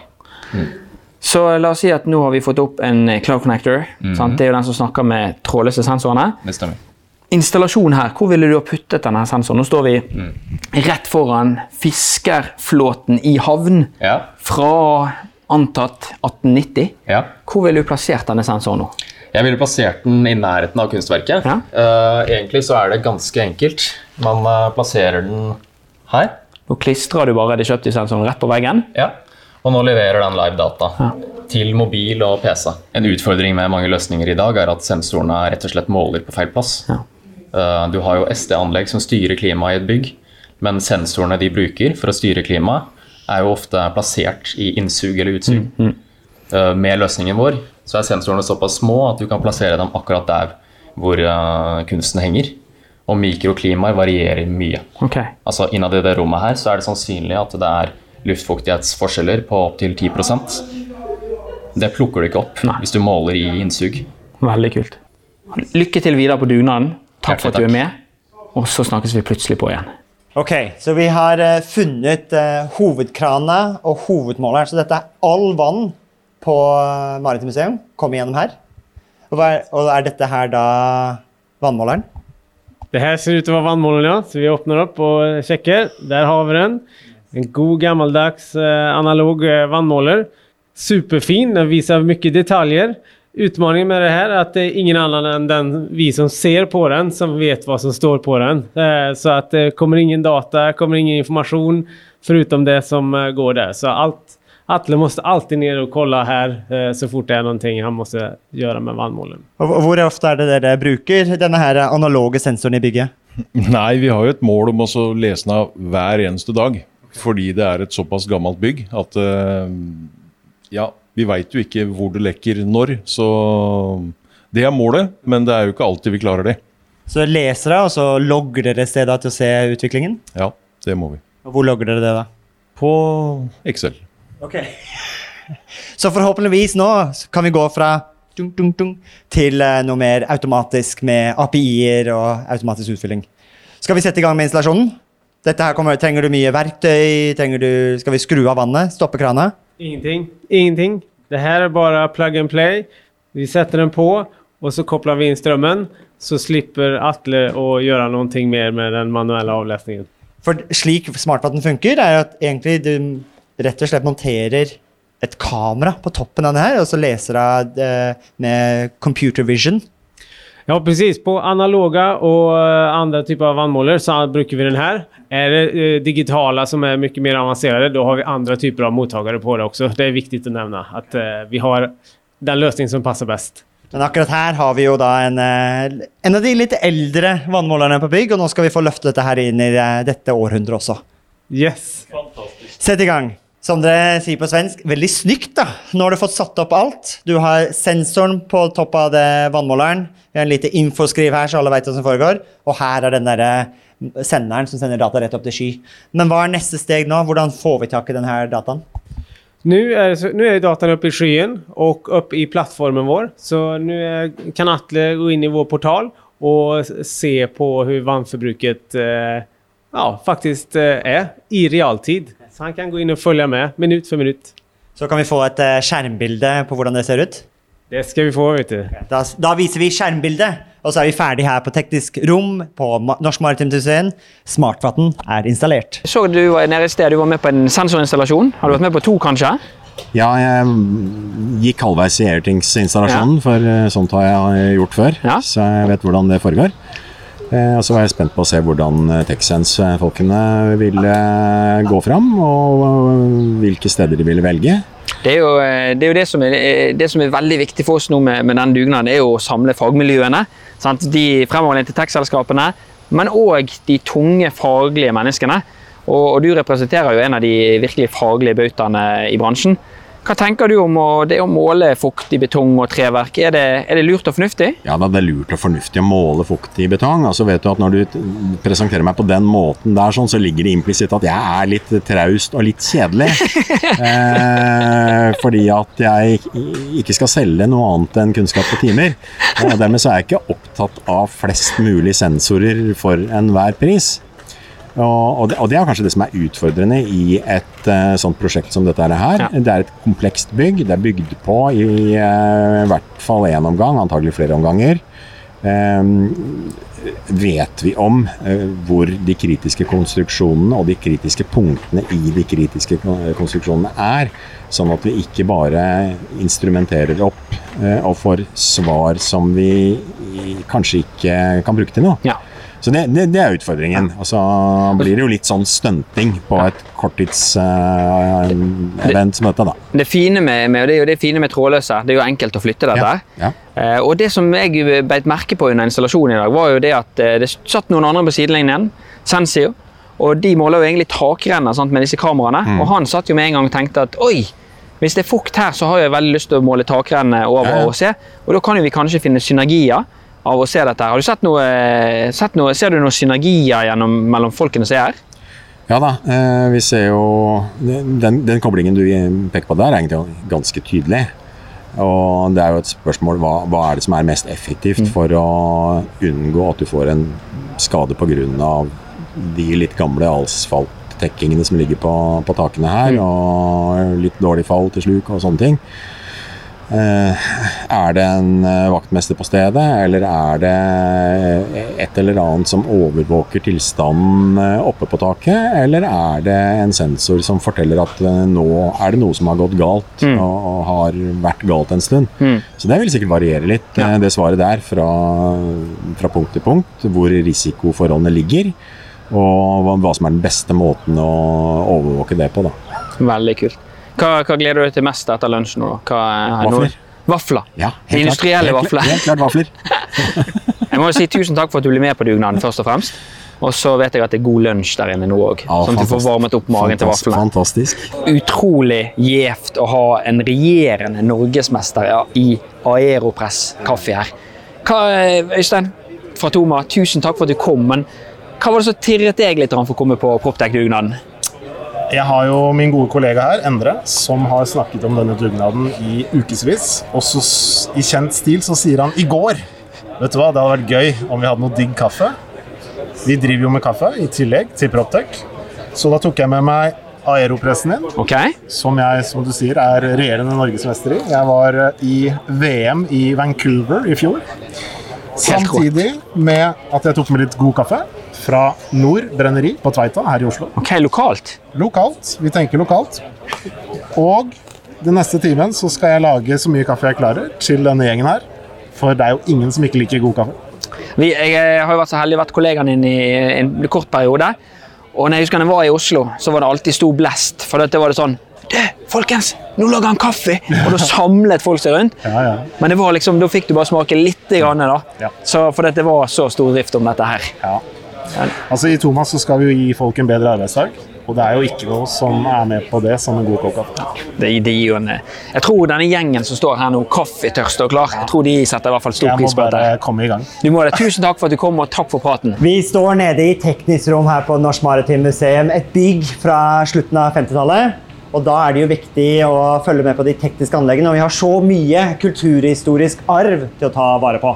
Så la oss si at nå har vi fått opp en Cloud Connector. Sant? Det er jo den som snakker med trådløse sensorene. Det stemmer. Installasjon her, hvor ville du ha puttet denne sensoren? Nå står vi Mm. rett foran fiskerflåten i havn Ja. fra antatt 1890. Ja. Hvor ville du plassert denne sensoren nå? Jeg ville plassert den i nærheten av kunstverket. Eh, egentlig så er det ganske enkelt. Man uh, plasserer den her. Nå klistrer du bare de kjøpte sensoren rett på veggen. Ja. Og nå leverer den live data til mobil og PC. En utfordring med mange løsninger i dag er at sensorene rett og slett måler på feil plass. Eh, Du har jo SD-anlegg som styrer klimaet i et bygg, men sensorene de bruker for å styre klimaet, er jo ofte plassert i innsug eller utsug. Eh, Med løsningen vår så er sensorene såpass små at du kan plassere dem akkurat der hvor uh, kunsten henger. Og mikroklimaer varierer mye. Okay. Altså Innad i det rommet her så er det sannsynlig at det er luftfuktighetsforskjeller på opptil 10% Det plukker du ikke opp hvis du måler i innsug. Veldig kult. Lykke til videre på dugnaden. Takk for at du er med. Og så snakkes vi plutselig på igjen. Ok, så vi har eh, funnet uh, hovedkrana og hovedmåleren. Så dette er all vann på uh, Maritimt museum. Kommer gjennom her. Og, er, og er dette her da vannmåleren? Det her ser ut å være vannmåleren, ja, så vi åpner opp og sjekker. Der har vi den. En god gammeldags eh, analog vannmåler. Superfin, den viser mye detaljer. Utmaningen med det här är att det är ingen annan än den, vi som ser på den som vet vad som står på den. Eh, så att det kommer ingen data, kommer ingen information förutom det som eh, går där. Så allt, Atle måste alltid ner och kolla här eh, så fort det är någonting han måste göra med vannmålen. Og og hvor ofte er det dere bruker denne her analoge sensoren i bygget? Nei, vi har jo et mål om å lese den av hver eneste dag. Fordi det er et såpass gammelt bygg at ja, vi veit jo ikke hvor det lekker når. Så det er målet, men det er jo ikke alltid vi klarer det. Så leser dere, og så logger dere stedet til å se utviklingen? Ja, det må vi. Og hvor logger dere det, da? På Excel. Ok. Så forhåpentligvis nå kan vi gå fra dung, dung, dung, til eh, noe mer automatisk med API-er og automatisk utfylling. Skal vi sette i gang med installasjonen? Dette her kommer, Trenger du mye verktøy? Du, skal vi skru av vannet? Stoppe krana? Ingenting. Ingenting. Det her er bare plug and play. Vi setter den på og så kopplar vi inn strømmen. Så slipper Atle å gjøre noe mer med den manuelle avlesningen. For slik smartvatten funker, er at egentlig du rett og slett monterer et kamera på toppen av det her, og så leser det eh, med computer vision. Ja, precis. På analoga och andre andra typer av vannmåler så brukar vi den här. Är det eh, digitala som är mycket mer avancerade, då har vi andra typer av mottagare på det också. Det är viktigt att nämna att eh, vi har den løsningen som passer best. Men akkurat her har vi jo da en, eh, en av de litt eldre vannmålerne på bygg, og nå skal vi få løfte dette her inn i eh, dette århundret også. Yes. Fantastisk. Sett i gang. Som dere sier på svensk, veldig snykt, da. Nå har du fått satt opp alt. Du har sensoren på topp av det vannmåleren. Vi har en lite infoskriv her, så alle vet hva som foregår. Og her er den derre senderen som sender data rett opp til sky. Men hva er neste steg nå? Hvordan får vi tak i denne dataen? Nå er, nu är datan i skyen og oppe i plattformen vår. Så nå kan Atle gå inn i vår portal og se på hvordan vannforbruket eh, ja, faktisk eh, er i realtid. Så han kan gå inn og følge med minutt for minutt. Så kan vi få et eh, skjermbilde på hvordan det ser ut? Det skal vi få, vet du. Da, da viser vi skjermbildet, og så er vi ferdig her på teknisk rom på Norsk Maritimt Museum. Smartvann er installert. Så du var nede i sted, du var med på en sensorinstallasjon. Har du vært med på to, kanskje? Ja, jeg gikk halvveis i Airtings-installasjonen, for eh, sånt har jeg gjort før. Så jeg vet hvordan det foregår. Eh, Og så var jeg spent på å se hvordan eh, TechSense-folkene ville eh, gå fram, og hvilke steder de ville velge. Det er jo det, er jo det, som, er, det som er veldig viktig for oss nå med, med den dugnaden, er å samle fagmiljøene. Sant? De fremoverlente tech-selskapene, men òg de tunge faglige menneskene. Og, og du representerer jo en av de virkelig faglige bautaene i bransjen. Hva tenker du om å, det å måle fukt i betong og treverk? Er det, er det lurt og fornuftig? Ja, det er lurt og fornuftig å måle fukt i betong. Altså vet du at Når du presenterer meg på den måten der, sånn, så ligger det implisitt at jeg er litt traust og litt kjedelig. eh, fordi at jeg ikke skal selge noe annet enn kunnskap på timer. Og dermed så er jeg ikke opptatt av flest mulig sensorer for enhver pris. Og, det, og det er kanskje det som er utfordrende i et uh, sånt prosjekt som dette her. Det er et komplekst bygg. Det er bygd på i uh, hvert fall én omgang, antagelig flere omganger. Um, vet vi om uh, hvor de kritiske konstruksjonene og de kritiske punktene i de kritiske konstruksjonene er, sånn at vi ikke bare instrumenterer opp og får svar som vi kanskje ikke kan bruke til noe. Så det, det, det er utfordringen. Og så blir det jo litt sånn stunting på et korttidsevent som dette, da. Det fine med, med, det er jo det fine med trådløse, det er jo enkelt å flytte dette. Ja. Eh, og det som jeg beit merke på under installasjonen i dag, var jo det at uh, det satt noen andre på sidelinjen, Sensio, og de måler jo egentlig takrenner sant, med disse kameraene. Mm. Og han satt jo med en gang og tenkte at oi, hvis det er fukt her, så har jeg veldig lyst til å måle takrennene over Ja, ja. og se. Og da kan jo vi kanskje finne synergier av å se dette. Har du sett noe, sett noe, ser du noen synergier gjennom, mellom folkene som er her? Ja da, eh, vi ser jo den, den koblingen du peker på der, er egentlig ganske tydelig. Og det er jo et spørsmål hva, hva er det som er mest effektivt for å unngå at du får en skade pga. de litt gamle asfalttekkingene som ligger på, på takene her, og litt dårlig fall til sluk og sånne ting. Eh, er det en eh, vaktmester på stedet, eller er det et eller annet som overvåker tilstanden eh, oppe på taket, eller er det en sensor som forteller at eh, nå er det noe som har gått galt, Mm. og, har vært galt en stund? Mm. Så det vil sikkert variere litt, ja. det svaret der, fra, fra punkt til punkt, hvor risikoforholdene ligger, og hva som er den beste måten å overvåke det på. da. Veldig kult. Hva, hva gleder du deg til mest etter lunsj nå? Hva, er Vafler. Vafler. Ja, industrielle klart. vafler. Helt klart vafler. Jeg må jo si tusen takk for at du ble med på dugnaden, først og fremst. Og så vet jeg at det er god lunsj der inne nå òg, sånn at du får varmet opp magen til vaflene. Fantastisk. Utrolig gjevt å ha en regjerende norgesmester i Aeropress kaffe her. Hva, Øystein fra Toma, tusen takk for at du kom, men hva var det som tirret deg litt for å komme på Proptech-dugnaden? Jeg har jo min gode kollega her, Endre, som har snakket om denne dugnaden i ukevis. Og så i kjent stil så sier han i går Vet du hva, det hadde vært gøy om vi hadde noe digg kaffe. Vi driver jo med kaffe i tillegg til Proptech. Så da tok jeg med meg aeropressen din, som jeg som du sier, er regjerende norgesmester i. Jeg var eh, i VM i Vancouver i fjor. Samtidig med at jeg tok med litt god kaffe fra Nord brenneri på Tveita her i Oslo. Ok, Lokalt? Lokalt. Vi tenker lokalt. Og den neste timen så skal jeg lage så mye kaffe jeg klarer til denne gjengen her. For det er jo ingen som ikke liker god kaffe. Vi, jeg har jo vært så heldig å vært kollegaen din i en kort periode. Og når jeg husker når jeg var i Oslo, så var det alltid stor blest. For dette var det sånn Du, folkens, nå lager han kaffe! Og da samlet folk seg rundt. Ja, ja. Men det var liksom, da fikk du bare smake litt. Grann, da. Ja. Så, for det var så stor drift om dette her. Altså I Thomas så skal vi jo gi folk en bedre arbeidsdag. Og det er jo ikke noe som er med på det som en god kopp. Det, det gir jo en, jeg tror denne gjengen som står her nå, kaffetørste og klar, jeg tror de setter i hvert fall stor Jeg må pris på dette. bare komme i gang. Du må det. Tusen takk for at du kom, og takk for praten. Vi står nede i teknisk rom her på Norsk Maritimt Museum. Et bygg fra slutten av 50-tallet. Og da er det jo viktig å følge med på de tekniske anleggene. Og vi har så mye kulturhistorisk arv til å ta vare på.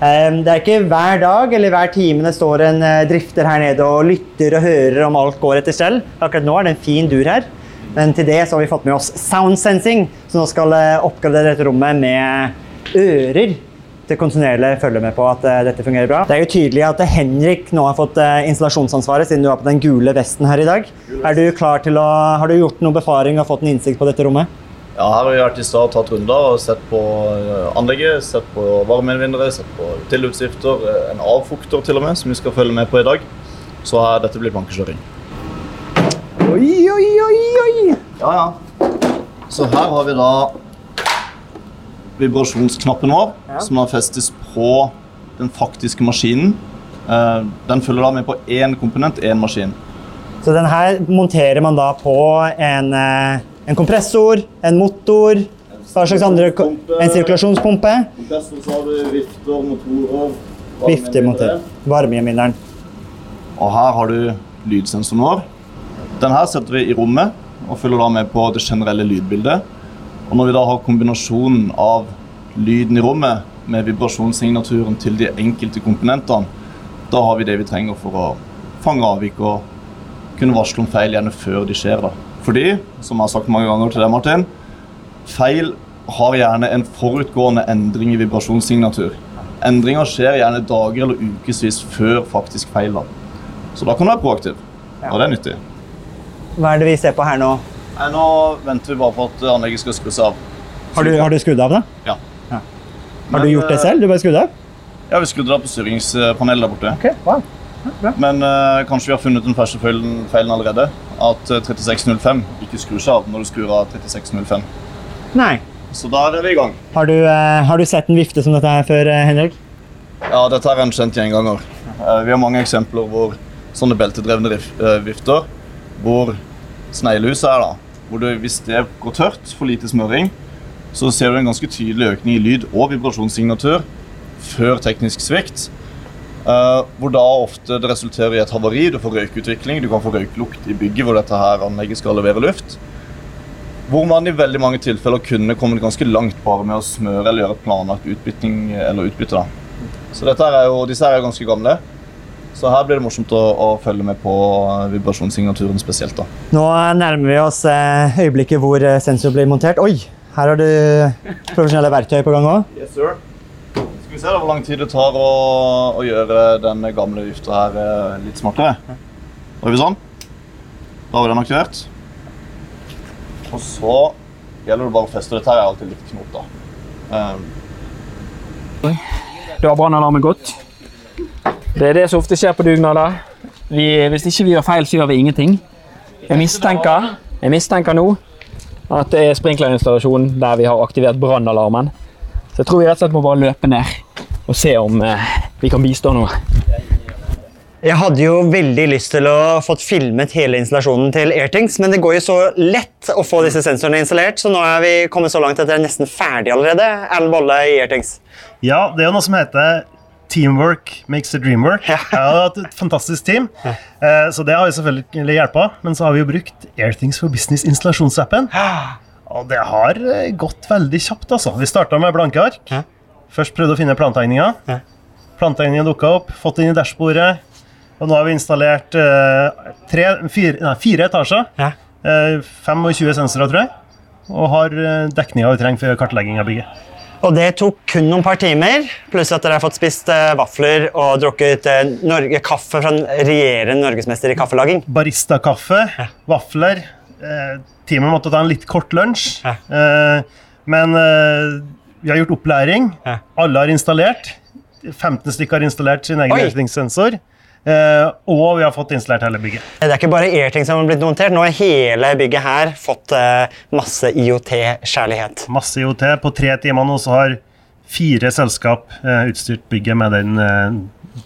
Det er ikke hver dag eller hver time det står en eh, drifter her nede og lytter og hører om alt går etter stell. Akkurat nå er det en fin dur her. Men til det så har vi fått med oss Sound Sensing, som nå skal eh, oppgradere dette rommet med ører til kontinuerlig følge med på at eh, dette fungerer bra. Det er jo tydelig at Henrik nå har fått installasjonsansvaret, siden du har på den gule vesten her i dag. Er du klar til å, har du gjort noe befaring og fått en innsikt på dette rommet? Ja, her har vi vært i stad og tatt runder og sett på eh, anlegget, sett på varmeinnvindere, sett på tilluftsvifter, eh, en avfukter til og med, som vi skal følge med på i dag. Så har dette blitt bankekjøring. Oi, oi, oi, oi! Ja, ja. Så her har vi da vibrasjonsknappen vår, som da festes på den faktiske maskinen. Eh, Den følger da med på én komponent, én maskin. Så den her monterer man da på en, en kompressor, en motor, hva slags andre, en sirkulasjonspumpe, Kompressor, så har du vifter, motorer varmegjenvinneren. Og her har du lydsensoren vår. Den her setter vi i rommet og følger da med på det generelle lydbildet. Og når vi da har kombinasjonen av lyden i rommet med vibrasjonssignaturen til de enkelte komponentene, da har vi det vi trenger for å fange avvik og kunne varsle om feil gjerne før de skjer. da. Fordi, som jeg har sagt mange ganger til deg, Martin, feil har gjerne en forutgående endring i vibrasjonssignatur. Endringer skjer gjerne dager eller ukevis før faktisk feil. da. Så da kan du være proaktiv, og det er nyttig. Hva er det vi ser på her nå? Nei, Nå venter vi bare på at anlegget skal skrus av. Har du, har du skrudd av det? Ja. Har du gjort det selv? Du bare skrudd av? Ja, vi skrudde av på styringspanelet der borte. Men uh, kanskje vi har funnet den første feilen, feilen allerede. At eh, 3605 ikke skrur seg av når du skrur av 3605. Nei. Så da er vi i gang. Har du, uh, har du sett en vifte som dette her før, eh, Henrik? Ja, dette er en kjent gjenganger. Uh, Vi har mange eksempler hvor sånne beltedrevne eh, vifter, hvor sneglehuset er da, hvor du, hvis det går tørt for lite smøring, så ser du en ganske tydelig økning i lyd og vibrasjonssignatur før teknisk svikt. Eh, hvor da ofte det resulterer i et havari, du får røykutvikling, du kan få røyklukt i bygget hvor dette her anlegget skal levere luft. Hvor man i veldig mange tilfeller kunne kommet ganske langt bare med å smøre eller gjøre et planlagt utbytting eller utbytte. da. Så dette er jo, disse her er jo ganske gamle. Så her blir det morsomt å, å følge med på vibrasjonssignaturen spesielt. da. Nå nærmer vi oss eh, øyeblikket hvor eh, sensor blir montert. Oi, her har du profesjonelle verktøy på gang òg. Yes, sir. Vi se da hvor lang tid det tar å, å gjøre den gamle vifta her eh, litt smartere. Da gjør vi sånn. Da har vi den aktivert. Og så gjelder det bare å feste. Dette her er alltid litt knot, da. Um, Da har brannalarmen gått. Det er det som ofte skjer på dugnader. Vi, hvis ikke vi gjør feil, så gjør vi ingenting. Jeg mistenker, jeg mistenker nå at det er sprinklerinstallasjonen der vi har aktivert brannalarmen. Så jeg tror vi rett og slett må bare løpe ned og se om eh, vi kan bistå nå. Jeg hadde jo veldig lyst til å fått filmet hele installasjonen til Airthings, men det går jo så lett å få disse sensorene installert, så nå er vi kommet så langt at det er nesten ferdig allerede. Erlend Bolle i Airthings. Ja, det er jo noe som heter Teamwork makes the dream work. Jeg har hatt et fantastisk team, eh, så det har vi selvfølgelig hjulpet. Men så har vi jo brukt Airthings for Business installasjonsappen. Og det har gått veldig kjapt, altså. Vi starta med blanke ark. Først prøvde å finne plantegninga. Plantegninga dukka opp, fått det inn i dashbordet. Og nå har vi installert eh, tre, fire, nei, fire etasjer. Eh, 25 sensorer, tror jeg. Og har eh, dekninga vi trenger for kartlegging av bygget. Og det tok kun noen par timer, pluss at dere har fått spist eh, vafler og drukket eh, Norge, kaffe fra en regjerende norgesmester i kaffelaging. Baristakaffe, vafler. Eh, teamet måtte ta en litt kort lunsj. Eh, men eh, vi har gjort opplæring. Alle har installert. 15 stykker har installert sin egen Oi. retningssensor. Eh, og vi har fått installert hele bygget. Det er ikke bare Airting som har blitt montert. Nå har hele bygget her fått eh, masse IOT-kjærlighet. Masse IOT. På tre timer nå så har fire selskap eh, utstyrt bygget med den eh,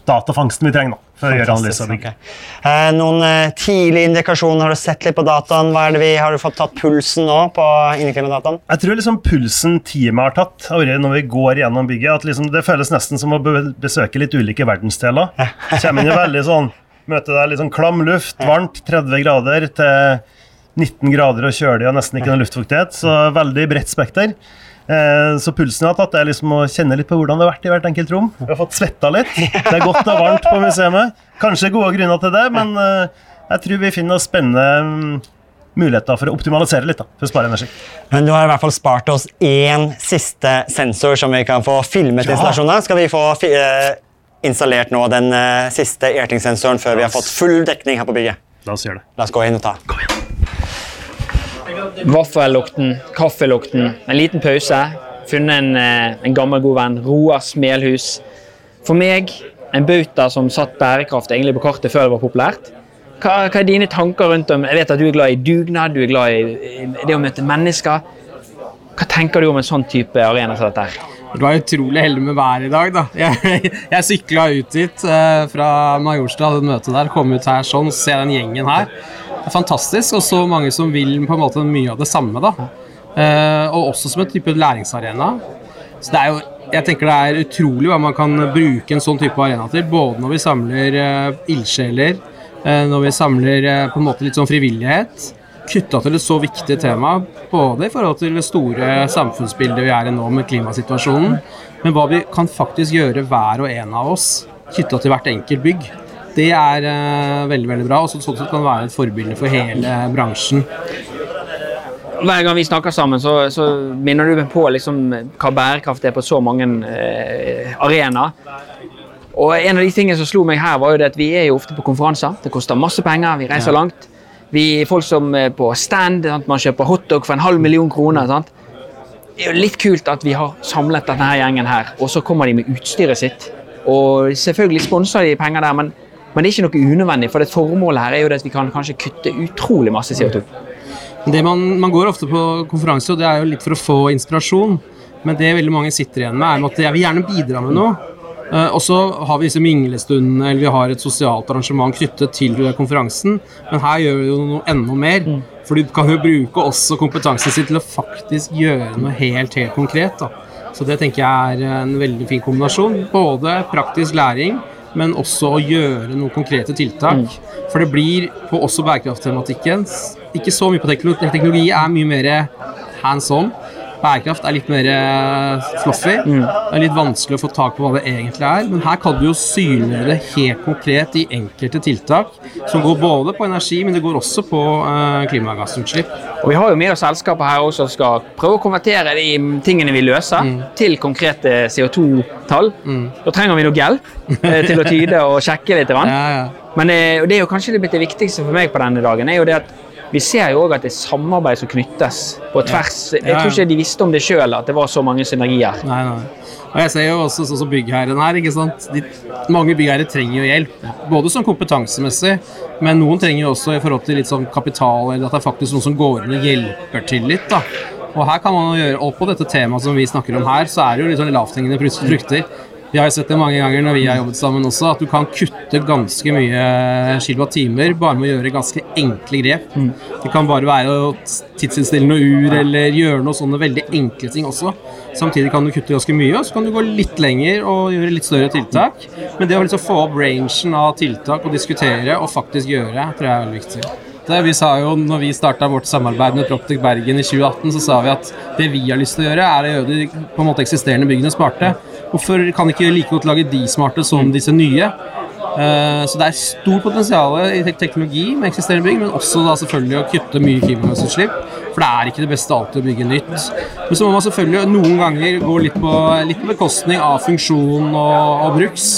datafangsten vi trenger nå, for å gjøre analyser analyse av bygget. ok. Eh, noen eh, tidlige indikasjoner? Har du sett litt på dataen? Hva er det vi, har du fått tatt pulsen nå på inneklimadataen? Jeg tror liksom pulsen teamet har tatt når vi går gjennom bygget, at liksom det føles nesten som å besøke litt ulike verdensdeler. Kommer inn i veldig sånn Møter deg litt sånn klam luft, varmt, 30 grader til 19 grader og kjølig og nesten ikke noe luftfuktighet. Så veldig bredt spekter. Eh, så pulsen jeg har tatt, er liksom å kjenne litt på hvordan det har vært i hvert enkelt rom. Vi har fått svetta litt. Det er godt og varmt på museet. Kanskje gode grunner til det, men eh, jeg tror vi finner spennende mm, muligheter for å optimalisere litt, da, for å spare energi. Men du har i hvert fall spart oss én siste sensor som vi kan få filmet Ja. installasjonen av. Skal vi få fi eh, installert nå den siste erting-sensoren før vi har fått full dekning her på bygget? La oss gjøre det. La oss gå inn og ta. Vaffellukten, kaffelukten, en liten pause. Funnet en, eh, en gammel god venn, Roar Smelhus. For meg, en bauta som satt bærekraft egentlig på kartet før det var populært. Hva, hva er dine tanker rundt om Jeg vet at du er glad i dugnad, du er glad i det å møte mennesker. Hva tenker du om en sånn type arena som dette? her? Du var utrolig heldig med været i dag, da. Jeg, jeg sykla ut dit eh, fra Majorstua, hadde et møte der, kom ut her sånn, ser den gjengen her. Er fantastisk, og så mange som vil på en måte mye av det samme, da. Eh, og også som en type læringsarena. Så det er jo jeg tenker det er utrolig hva man kan bruke en sånn type arena til. Både når vi samler uh, ildsjeler, eh, når vi samler eh, på en måte litt sånn frivillighet. Knytta til et så viktig tema, både i forhold til det store samfunnsbildet vi er i nå med klimasituasjonen, men hva vi kan faktisk gjøre hver og en av oss knytta til hvert enkelt bygg. Det er uh, veldig veldig bra, og så- sånn sett kan det være et forbilde for hele bransjen. Hver gang vi snakker sammen, så, så minner du meg på liksom, hva bærekraft er på så mange uh, arenaer. Og en av de tingene som slo meg her, var jo det at vi er jo ofte på konferanser. Det koster masse penger, vi reiser Ja. langt. Vi er folk som er på stand, sant? man kjøper hotdog for en halv million kroner. Sant? Det er jo litt kult at vi har samlet denne gjengen her, og så kommer de med utstyret sitt. Og selvfølgelig sponser de penger der, men, men det er ikke noe unødvendig, for det formålet her er jo det at vi kan kanskje kutte utrolig masse CO2. Det man, man går ofte på konferanser, og det er jo litt for å få inspirasjon. Men det veldig mange sitter igjen med, er at jeg vil gjerne bidra med noe. Eh, og så har vi disse minglestundene, eller vi har et sosialt arrangement knyttet til konferansen. Men her gjør vi jo noe enda mer. For du kan jo bruke også kompetansen sin til å faktisk gjøre noe helt, helt konkret. Da. Så det tenker jeg er en veldig fin kombinasjon. Både praktisk læring, men også å gjøre noen konkrete tiltak. For det blir på også bærekrafttematikken ikke så mye på teknologi. Teknologi er mye mer hands on. Bærekraft er litt mer fluffy. fluffy. Det er litt vanskelig å få tak på hva det egentlig er. Men her kan du jo synliggjøre det helt konkret i enkelte tiltak, som går både på energi, men det går også på eh, klimagassutslipp. Og vi har jo med oss selskaper her også som skal prøve å konvertere de tingene vi løser, til konkrete CO2-tall. Da trenger vi noe hjelp eh, til å tyde og sjekke litt. grann. Men det, det er jo kanskje det det viktigste for meg på denne dagen. er jo det at vi ser jo også at det er samarbeid som knyttes på tvers. Jeg tror ikke de visste om det sjøl, at det var så mange synergier. Nei, nei. Og jeg ser jo også sånn som byggherren her, ikke sant. De, mange byggherrer trenger jo hjelp. Både sånn kompetansemessig, men noen trenger jo også i forhold til litt sånn kapital, eller at det er faktisk noen som går inn og hjelper til litt, da. Og her kan man gjøre, og på dette temaet som vi snakker om her, så er det jo litt sånn lavthengende frukter. Vi har sett det mange ganger når vi har jobbet sammen også, at du kan kutte ganske mye kilowattimer bare med å gjøre ganske enkle grep. Det kan bare være å tidsinnstille noe ur eller gjøre noe sånne veldig enkle ting også. Samtidig kan du kutte ganske mye, og så kan du gå litt lenger og gjøre litt større tiltak. Men det å liksom få opp rangen av tiltak og diskutere og faktisk gjøre, tror jeg er veldig viktig. Det vi sa jo når vi starta vårt samarbeid med Proptic Bergen i 2018, så sa vi at det vi har lyst til å gjøre, er å gjøre de på en måte eksisterende byggene smarte. Hvorfor kan ikke like godt lage de smarte som disse nye? Eh, Så det er stort potensial i tek- teknologi med eksisterende bygg, men også da selvfølgelig å kutte mye klimagassutslipp. For det er ikke det beste alltid å bygge nytt. Men så må man selvfølgelig noen ganger gå litt på, litt på bekostning av funksjon og, og bruks.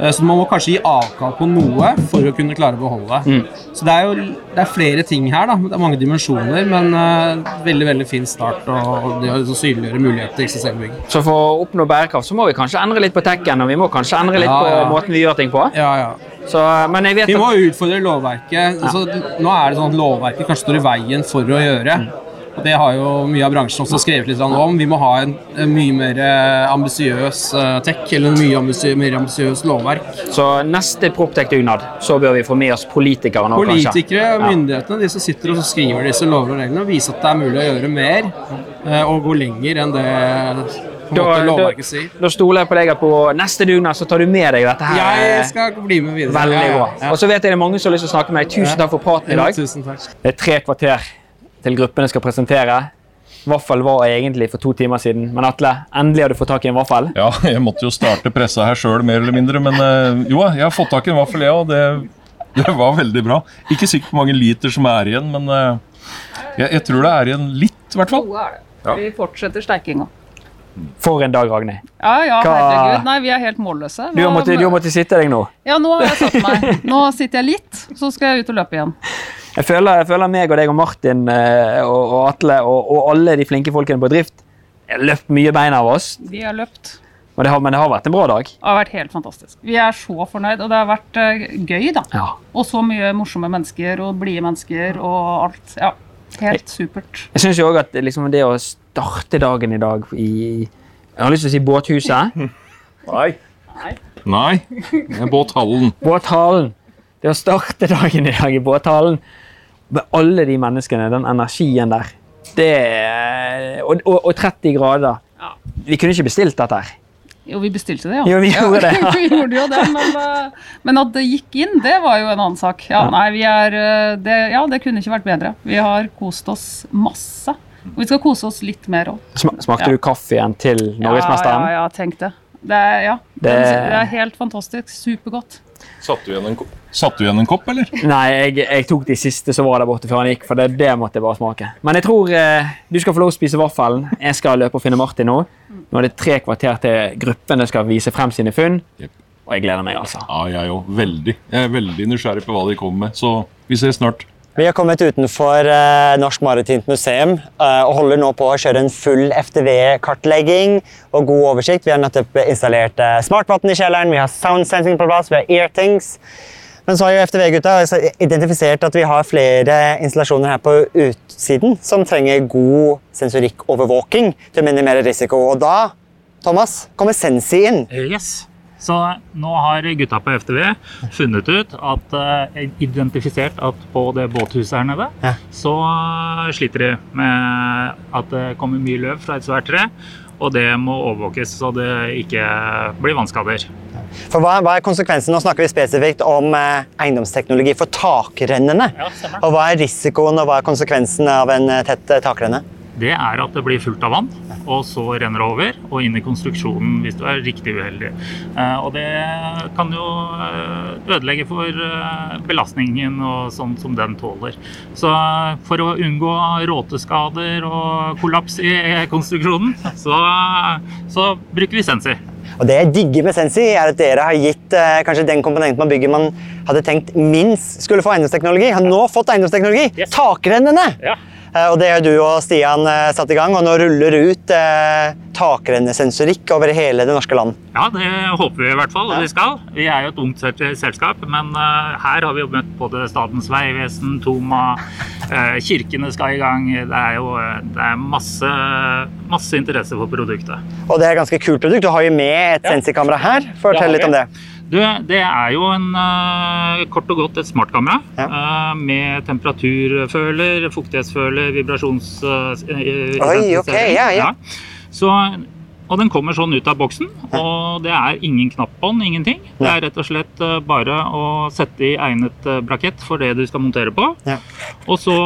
Eh, Så man må kanskje gi avkall på noe for å kunne klare å beholde. Så det er jo det er flere ting her. da, Det er mange dimensjoner, men uh, veldig veldig fin start. Og, det å synliggjøre muligheter til eksisterende bygg. Så for å oppnå bærekraft så må vi kanskje endre litt på tekken, og vi må kanskje endre litt Ja, på ja. måten vi gjør ting på. Ja, ja. Så, men jeg vet Vi at- må utfordre lovverket. Altså, nå er det sånn at lovverket kanskje står i veien for å gjøre. Og Det har jo mye av bransjen også skrevet litt om. Vi må ha en, en mye mer eh, ambisiøs eh, tech, eller en mye mer ambisiøs lovverk. Så neste Proptech-dugnad, så bør vi få med oss politikere nå, kanskje. Politikere myndighetene de som sitter og skriver disse lover og reglene, og viser at det er mulig å gjøre mer eh, og gå lenger enn det Da, da, da stoler jeg på deg at på neste dugnad så tar du med deg dette her. Jeg skal bli med videre. Veldig Ja, ja, bra. ja. Og så vet jeg det er mange som har lyst til å snakke med deg. Tusen takk for praten i dag. Tusen takk. Det er tre kvarter til gruppene skal presentere. Vaffel var egentlig for to timer siden, men Atle, endelig har du fått tak i en vaffel. Ja, jeg måtte jo starte pressa her sjøl, mer eller mindre. Men eh, jo, jeg har fått tak i en vaffel, jeg òg. Det, det var veldig bra. Ikke sikkert hvor mange liter som er igjen, men eh, jeg, jeg tror det er igjen litt, i hvert fall. Ja. Vi fortsetter steikinga. For en dag, Ragnhild. Ja, ja, Hva- herregud. Nei, vi er helt målløse. Du har måttet, du har måttet sitte deg nå. Ja, nå har jeg satt meg. Nå sitter jeg litt, så skal jeg ut og løpe igjen. Jeg føler, jeg føler meg og deg og Martin eh, og, og Atle og, og alle de flinke folkene på drift har løpt mye bein av oss. Vi har løpt. Og det har, men det har vært en bra dag. Det har vært helt fantastisk. Vi er så fornøyd, og det har vært eh, gøy, da. Ja. Og så mye morsomme mennesker og blide mennesker og alt. Ja, helt supert. Jeg syns òg at liksom det å starte dagen i dag i Jeg har lyst til å si båthuset. Nei. Nei. Det er båthallen. Båthallen. Det å starte dagen i dag i båthallen alle de menneskene, den energien der det, og, og, og 30 grader. Vi kunne ikke bestilt dette her. Jo, vi bestilte det, ja. Jo, vi gjorde det, ja. vi gjorde jo det, men, eh, men at det gikk inn, det var jo en annen sak. Ja, nei, vi er, eh, det, ja, det kunne ikke vært bedre. Vi har kost oss masse. Og vi skal kose oss litt mer òg. Smakte Smakte du kaffen til norgesmesteren? Ja, ja, ja, tenk det. Det ja, Det- det er helt fantastisk. Supergodt. Satte du igjen en, Satt du igjen en kopp, eller? Nei, jeg, jeg tok de siste som var der borte før han gikk, for det, det måtte jeg bare smake. Men jeg tror eh, du skal få lov å spise vaffelen. Jeg skal løpe og finne Martin nå. Nå er det tre kvarter til gruppene skal vise frem sine funn. Og jeg gleder meg, altså. Ja, jeg òg. Veldig. Jeg er veldig nysgjerrig på hva de kommer med. Så vi ses snart. Vi har kommet utenfor eh, Norsk Maritimt Museum eh, og holder nå på å kjøre en full FTV-kartlegging og god oversikt. Vi har nettopp installert eh, smartvann i kjelleren, vi har sound sensing på plass, vi har earthings. Men så har jo FTV-gutta altså identifisert at vi har flere installasjoner her på utsiden som trenger god sensorikkovervåking til å minimere risiko. Og da, Thomas, kommer Sensi inn. Yes. Så nå har gutta på FTV funnet ut at eh, identifisert at på det båthuset her nede, så eh, sliter de med at det kommer mye løv fra et svært tre. Og det må overvåkes så det ikke blir vannskader. For hva, hva er konsekvensen? Nå snakker vi spesifikt om eh, eiendomsteknologi for takrennene. og hva er risikoen og hva er konsekvensen av en eh, tett takrenne? Det er at det blir fullt av vann, og så renner det over og inn i konstruksjonen hvis du er riktig uheldig. Eh, Og det kan jo eh, ødelegge for eh, belastningen og sånn som den tåler. Så for å unngå råteskader og kollaps i konstruksjonen, så, så bruker vi Sensi. Og det jeg digger med Sensi, er at dere har gitt eh, kanskje den komponenten man bygger man hadde tenkt minst skulle få eiendomsteknologi, har nå fått eiendomsteknologi! Takrennene! Eh, og det har du og Stian eh, satt i gang, og nå ruller ut eh, takrennesensorikk over hele det norske land. Ja, det håper vi i hvert fall at vi skal. Vi er jo et ungt selskap, men eh, her har vi jo møtt både Statens vegvesen, Toma, eh, kirkene skal i gang. Det er jo eh, det er masse, masse interesse for produktet. Og det er et ganske kult produkt. Du har jo med et Sensi-kamera her. Fortell litt om det. Du, det er jo en, eh, kort og godt et smartkamera eh, med temperaturføler, fuktighetsføler, vibrasjons... eh, Oi, ok, ja, ja. Så, og den kommer sånn ut av boksen, og det er ingen knapp på den, ingenting. Det er rett og slett bare å sette i egnet brakett for det du skal montere på, og så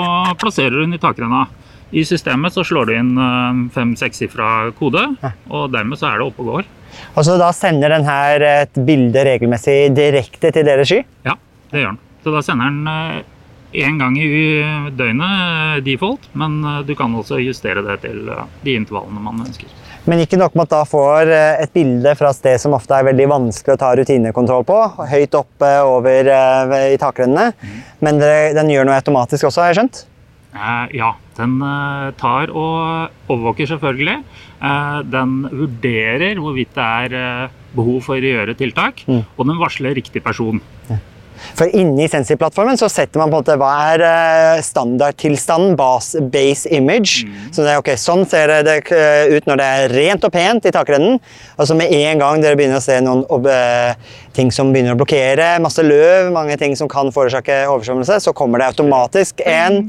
plasserer du den i takrenna. I systemet så slår du inn fem-sekssifra kode, og dermed så er det oppe og går. Og så da sender den her et bilde regelmessig direkte til deres sky? Ja, det gjør den. Så da sender den én gang i døgnet eh, default, men eh, du kan også justere det til eh, de intervallene man ønsker. Men ikke nok med at da får et bilde fra et sted som ofte er veldig vanskelig å ta rutinekontroll på, høyt oppe over i takrennene, mm. men den gjør noe automatisk også, har jeg skjønt? Ja, den tar og overvåker selvfølgelig. Den vurderer hvorvidt det er behov for å gjøre tiltak, mm. og den varsler riktig person. Ja. For inni Sensi-plattformen så setter man på en måte hva er eh, standardtilstanden, base, base image. Mm. Så det er okay, Sånn ser det ut når det er rent og pent i takrennen. Altså Med en gang dere begynner å se noen eh, ting som begynner å blokkere, masse løv, mange ting som kan forårsake oversvømmelse, så kommer det automatisk en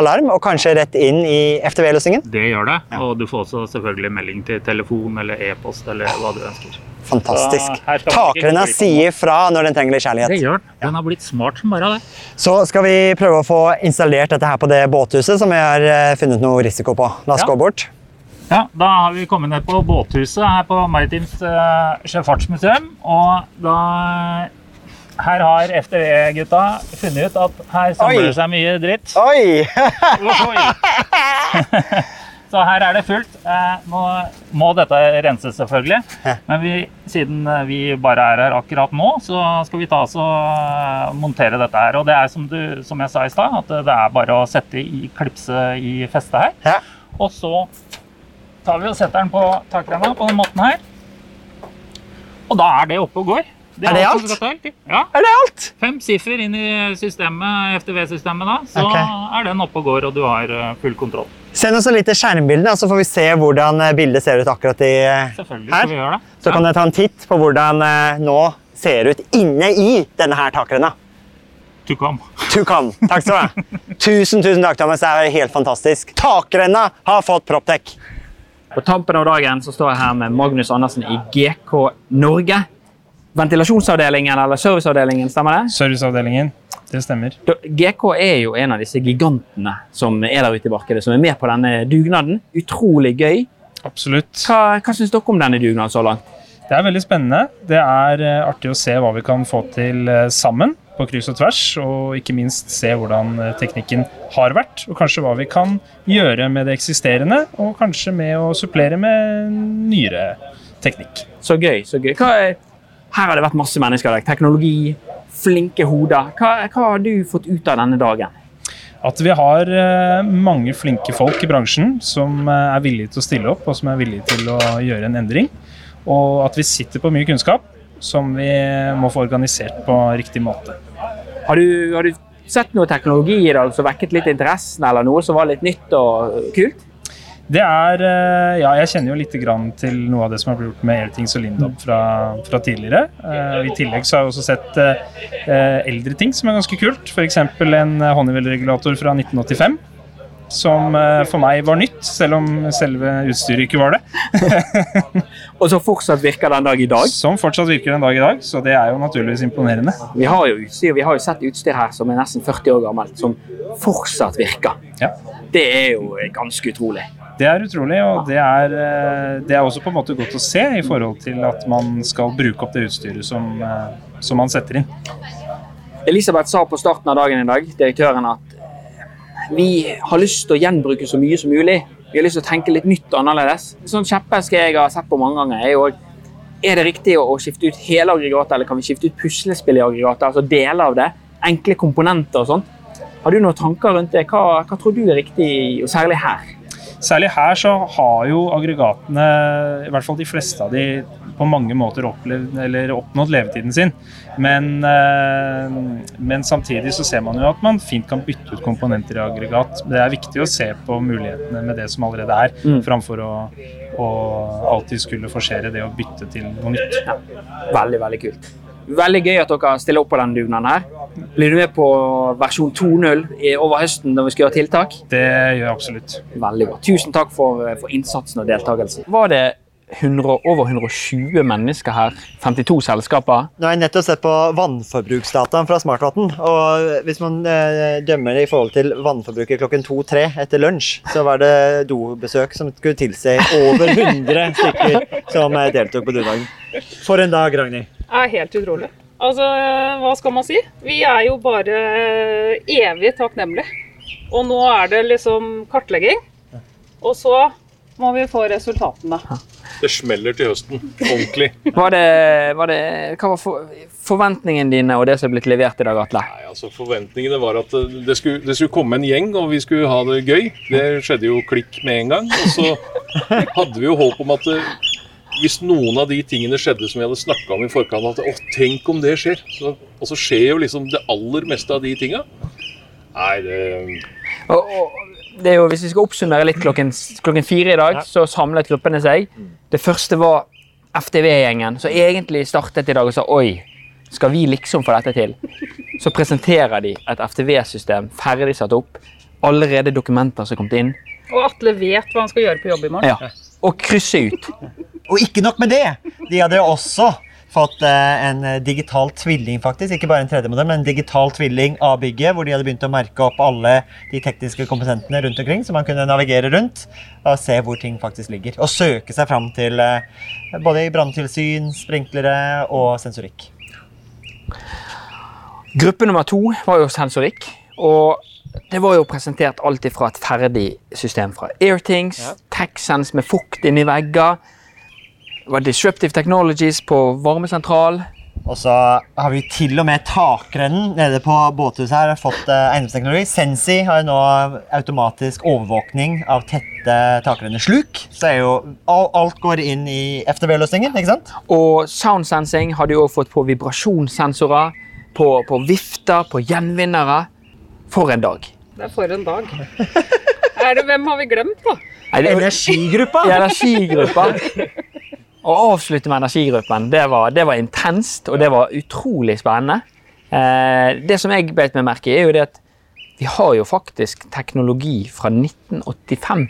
alarm, og kanskje rett inn i FTV-løsningen? Det gjør det, og du får også selvfølgelig melding til telefon eller e-post eller hva du ønsker. Fantastisk. Takrenna sier fra når den trenger litt kjærlighet. Det gjør den. Den har blitt smart som bare det. Så skal vi prøve å få installert dette her på det båthuset som vi har eh, funnet noe risiko på. La oss ja. gå bort. Ja, Da har vi kommet ned på båthuset her på Maritimt uh, sjøfartsmuseum. Og da her har FDV-gutta funnet ut at her samler det seg mye dritt. Oi! Så her er det fullt. Eh, nå må dette renses, selvfølgelig. Men vi, siden vi bare er her akkurat nå, så skal vi ta oss og eh, montere dette her. Og det er som, du, som jeg sa i stad, at det er bare å sette i klipse i festet her. Og så tar vi og setter den på takrenna på den måten her. Og da er det oppe og går. Det er, er, det alt? Ja. Er det alt? Fem siffer inn i systemet, FTV-systemet, da, så okay. er den oppe og går, og du har eh, full kontroll. Send oss et lite skjermbilde, så får vi se hvordan eh, bildet ser ut akkurat i, Selvfølgelig her. skal vi gjøre det. Så kan dere ta en titt på hvordan nå ser ut inne i denne her takrenna. To come. To come. Takk skal du ha. Tusen, tusen takk, Thomas. Det er helt fantastisk. Takrenna har fått proptech. På tampen av dagen så står jeg her med Magnus Andersen i GK Norge ventilasjonsavdelingen eller serviceavdelingen, stemmer det? Serviceavdelingen, det stemmer. GK er jo en av disse gigantene som er der ute i markedet, som er med på denne dugnaden. Utrolig gøy. Absolutt. Hva, hva syns dere om denne dugnaden så langt? Det er veldig spennende. Det er uh, artig å se hva vi kan få til uh, sammen på kryss og tvers, og ikke minst se hvordan uh, teknikken har vært, og kanskje hva vi kan gjøre med det eksisterende, og kanskje med å supplere med nyere teknikk. Så gøy. så gøy. Hva er her har det vært masse mennesker. Teknologi, flinke hoder. Hva, hva har du fått ut av denne dagen? At vi har eh, mange flinke folk i bransjen som eh, er villige til å stille opp og som er villige til å gjøre en endring. Og at vi sitter på mye kunnskap som vi må få organisert på riktig måte. Har du, har du sett noe teknologi i dag som vekket litt interessen, eller noe som var litt nytt og kult? Det er eh, Ja, jeg kjenner jo litt til noe av det som har blitt gjort med Airthings og Lindop fra, fra tidligere. Uh, I tillegg så har jeg også sett uh, eldre ting som er ganske kult. F.eks. en Honeywell-regulator fra 1985. Som for meg var nytt, selv om selve utstyret ikke var det. og som fortsatt virker den dag i dag? Som fortsatt virker den dag i dag, så det er jo naturligvis imponerende. Vi har jo utstyr, vi har jo sett utstyr her som er nesten 40 år gammelt, som fortsatt virker. Ja. Det er jo ganske utrolig. Det er utrolig, og det er, eh, det er, også på en måte godt å se i forhold til at man skal bruke opp det utstyret som, eh, som man setter inn. Elisabeth sa på starten av dagen i dag, direktøren, at eh, vi har lyst til å gjenbruke så mye som mulig. Vi har lyst til å tenke litt nytt og annerledes. Sånn kjeppeske jeg har sett på mange ganger, er jo er det riktig å skifte ut hele aggregatet, eller kan vi skifte ut puslespill i aggregatet? Altså deler av det. Enkle komponenter og sånt. Har du noen tanker rundt det? Hva, hva tror du er riktig, og særlig her? Særlig her så har jo aggregatene, i hvert fall de fleste av de, på mange måter opplevd, eller oppnådd levetiden sin. Men, eh, men, samtidig så ser man jo at man fint kan bytte ut komponenter i aggregat. Det er viktig å se på mulighetene med det som allerede er, mm. framfor å, å alltid skulle forsere det å bytte til noe nytt. Ja. Veldig, veldig kult. Veldig gøy at dere stiller opp på denne dugnaden her. Blir du med på versjon 2.0 over høsten når vi skal gjøre tiltak? Det gjør jeg absolutt. Veldig bra. Tusen takk for, for innsatsen og deltakelsen. Var det 100, over 120 mennesker her. 52 selskaper. Nå har jeg nettopp sett på vannforbruksdataen fra Smartvatn. Og hvis man eh, dømmer det i forhold til vannforbruket klokken to-tre etter lunsj, så var det dobesøk som skulle tilsi over 100 stykker som eh, deltok på dugnaden. For en dag, Ragnhild. Det er helt utrolig. Altså, hva skal man si? Vi er jo bare evig takknemlige. Og nå er det liksom kartlegging. Og så må vi få resultatene. Det smeller til høsten. Ordentlig. Var det, var det, hva var for, forventningene dine og det som er blitt levert i dag, Atle? Nei, altså Forventningene var at det skulle, det skulle, komme en gjeng, og vi skulle ha det gøy. Det skjedde jo klikk med en gang. Og så hadde vi jo håp om at hvis noen av de tingene skjedde som vi hadde snakka om i forkant, at å, tenk om det skjer. Så, og så skjer jo liksom det aller meste av de tinga. Nei, det og, og, det er jo, Hvis vi skal oppsummere litt klokken, klokken fire i dag, så samlet gruppene seg. Det første var FTV-gjengen, som egentlig startet i dag og sa oi, skal vi liksom få dette til? Så presenterer de et FTV-system ferdig satt opp. Allerede dokumenter som er kommet inn. Og Atle vet hva han skal gjøre på jobb i morgen. Ja. Og krysse ut. Og ikke nok med det! De hadde også fått eh, en digital tvilling, faktisk. Ikke bare en 3D-modell, men en digital tvilling av bygget, hvor de hadde begynt å merke opp alle de tekniske kompetentene rundt omkring, så man kunne navigere rundt og se hvor ting faktisk ligger. Og søke seg fram til eh, både branntilsyn, sprinklere og sensorikk. Gruppe nummer to var jo sensorikk. og det var jo presentert alt fra et ferdig system fra Airthings, ja. TechSense med fukt inni vegger, det var Disruptive Technologies på varmesentral. Og så har vi til og med takrennen nede på båthuset her har fått eh, eiendomsteknologi. Sensi har nå automatisk overvåkning av tette takrennesluk. Så er jo, alt går inn i FTV-løsningen, ikke sant? Og sound sensing har de også fått på vibrasjonssensorer, på, på vifter, på gjenvinnere. For en dag. Det er for en dag. er det, hvem har vi glemt, da? Energigruppa! Energigruppa. Å avslutte med energigruppen, det var, det var, intenst, og det var utrolig spennende. Eh, det som jeg beit meg merke i, er jo det at vi har jo faktisk teknologi fra 1985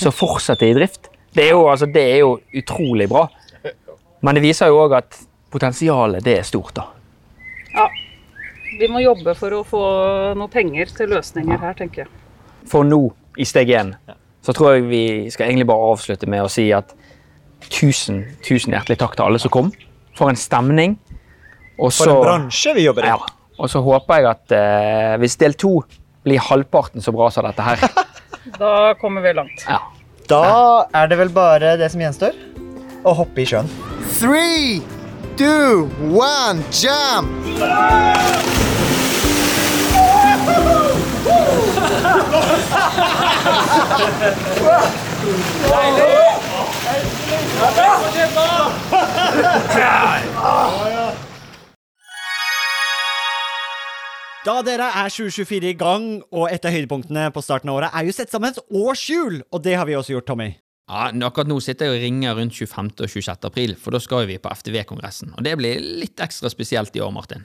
som fortsatt er i drift. Det er jo, altså, det er jo utrolig bra. Men det viser jo òg at potensialet det er stort, da. Ja. Vi må jobbe for å få noe penger til løsninger her, tenker jeg. For nå, i steg én, så tror jeg vi skal egentlig bare avslutte med å si at tusen, tusen hjertelig takk til alle som kom. For en stemning. Også, for en bransje vi jobber i. Ja. Og så håper jeg at eh, hvis del to blir halvparten så bra som dette her Da kommer vi langt. Ja. Da er det vel bare det som gjenstår å hoppe i sjøen. Three, two, one, jump! Deilig! Da dere er 2024 i gang, og et av høydepunktene på starten av året er jo sett sammen et årshjul, og det har vi også gjort, Tommy. Ja, Akkurat nå sitter jeg og ringer rundt 25. og 26. april, for da skal vi på FTV-kongressen. Og det blir litt ekstra spesielt i år, Martin.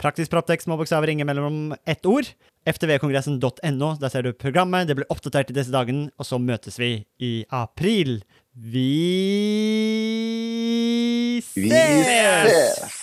Praktisk Proptex små bokstaver, ingen mellom ett ord. ftvkongressen.no, der ser du programmet. Det blir oppdatert i disse dagene, og så møtes vi i april. Vi ses! Vi ses!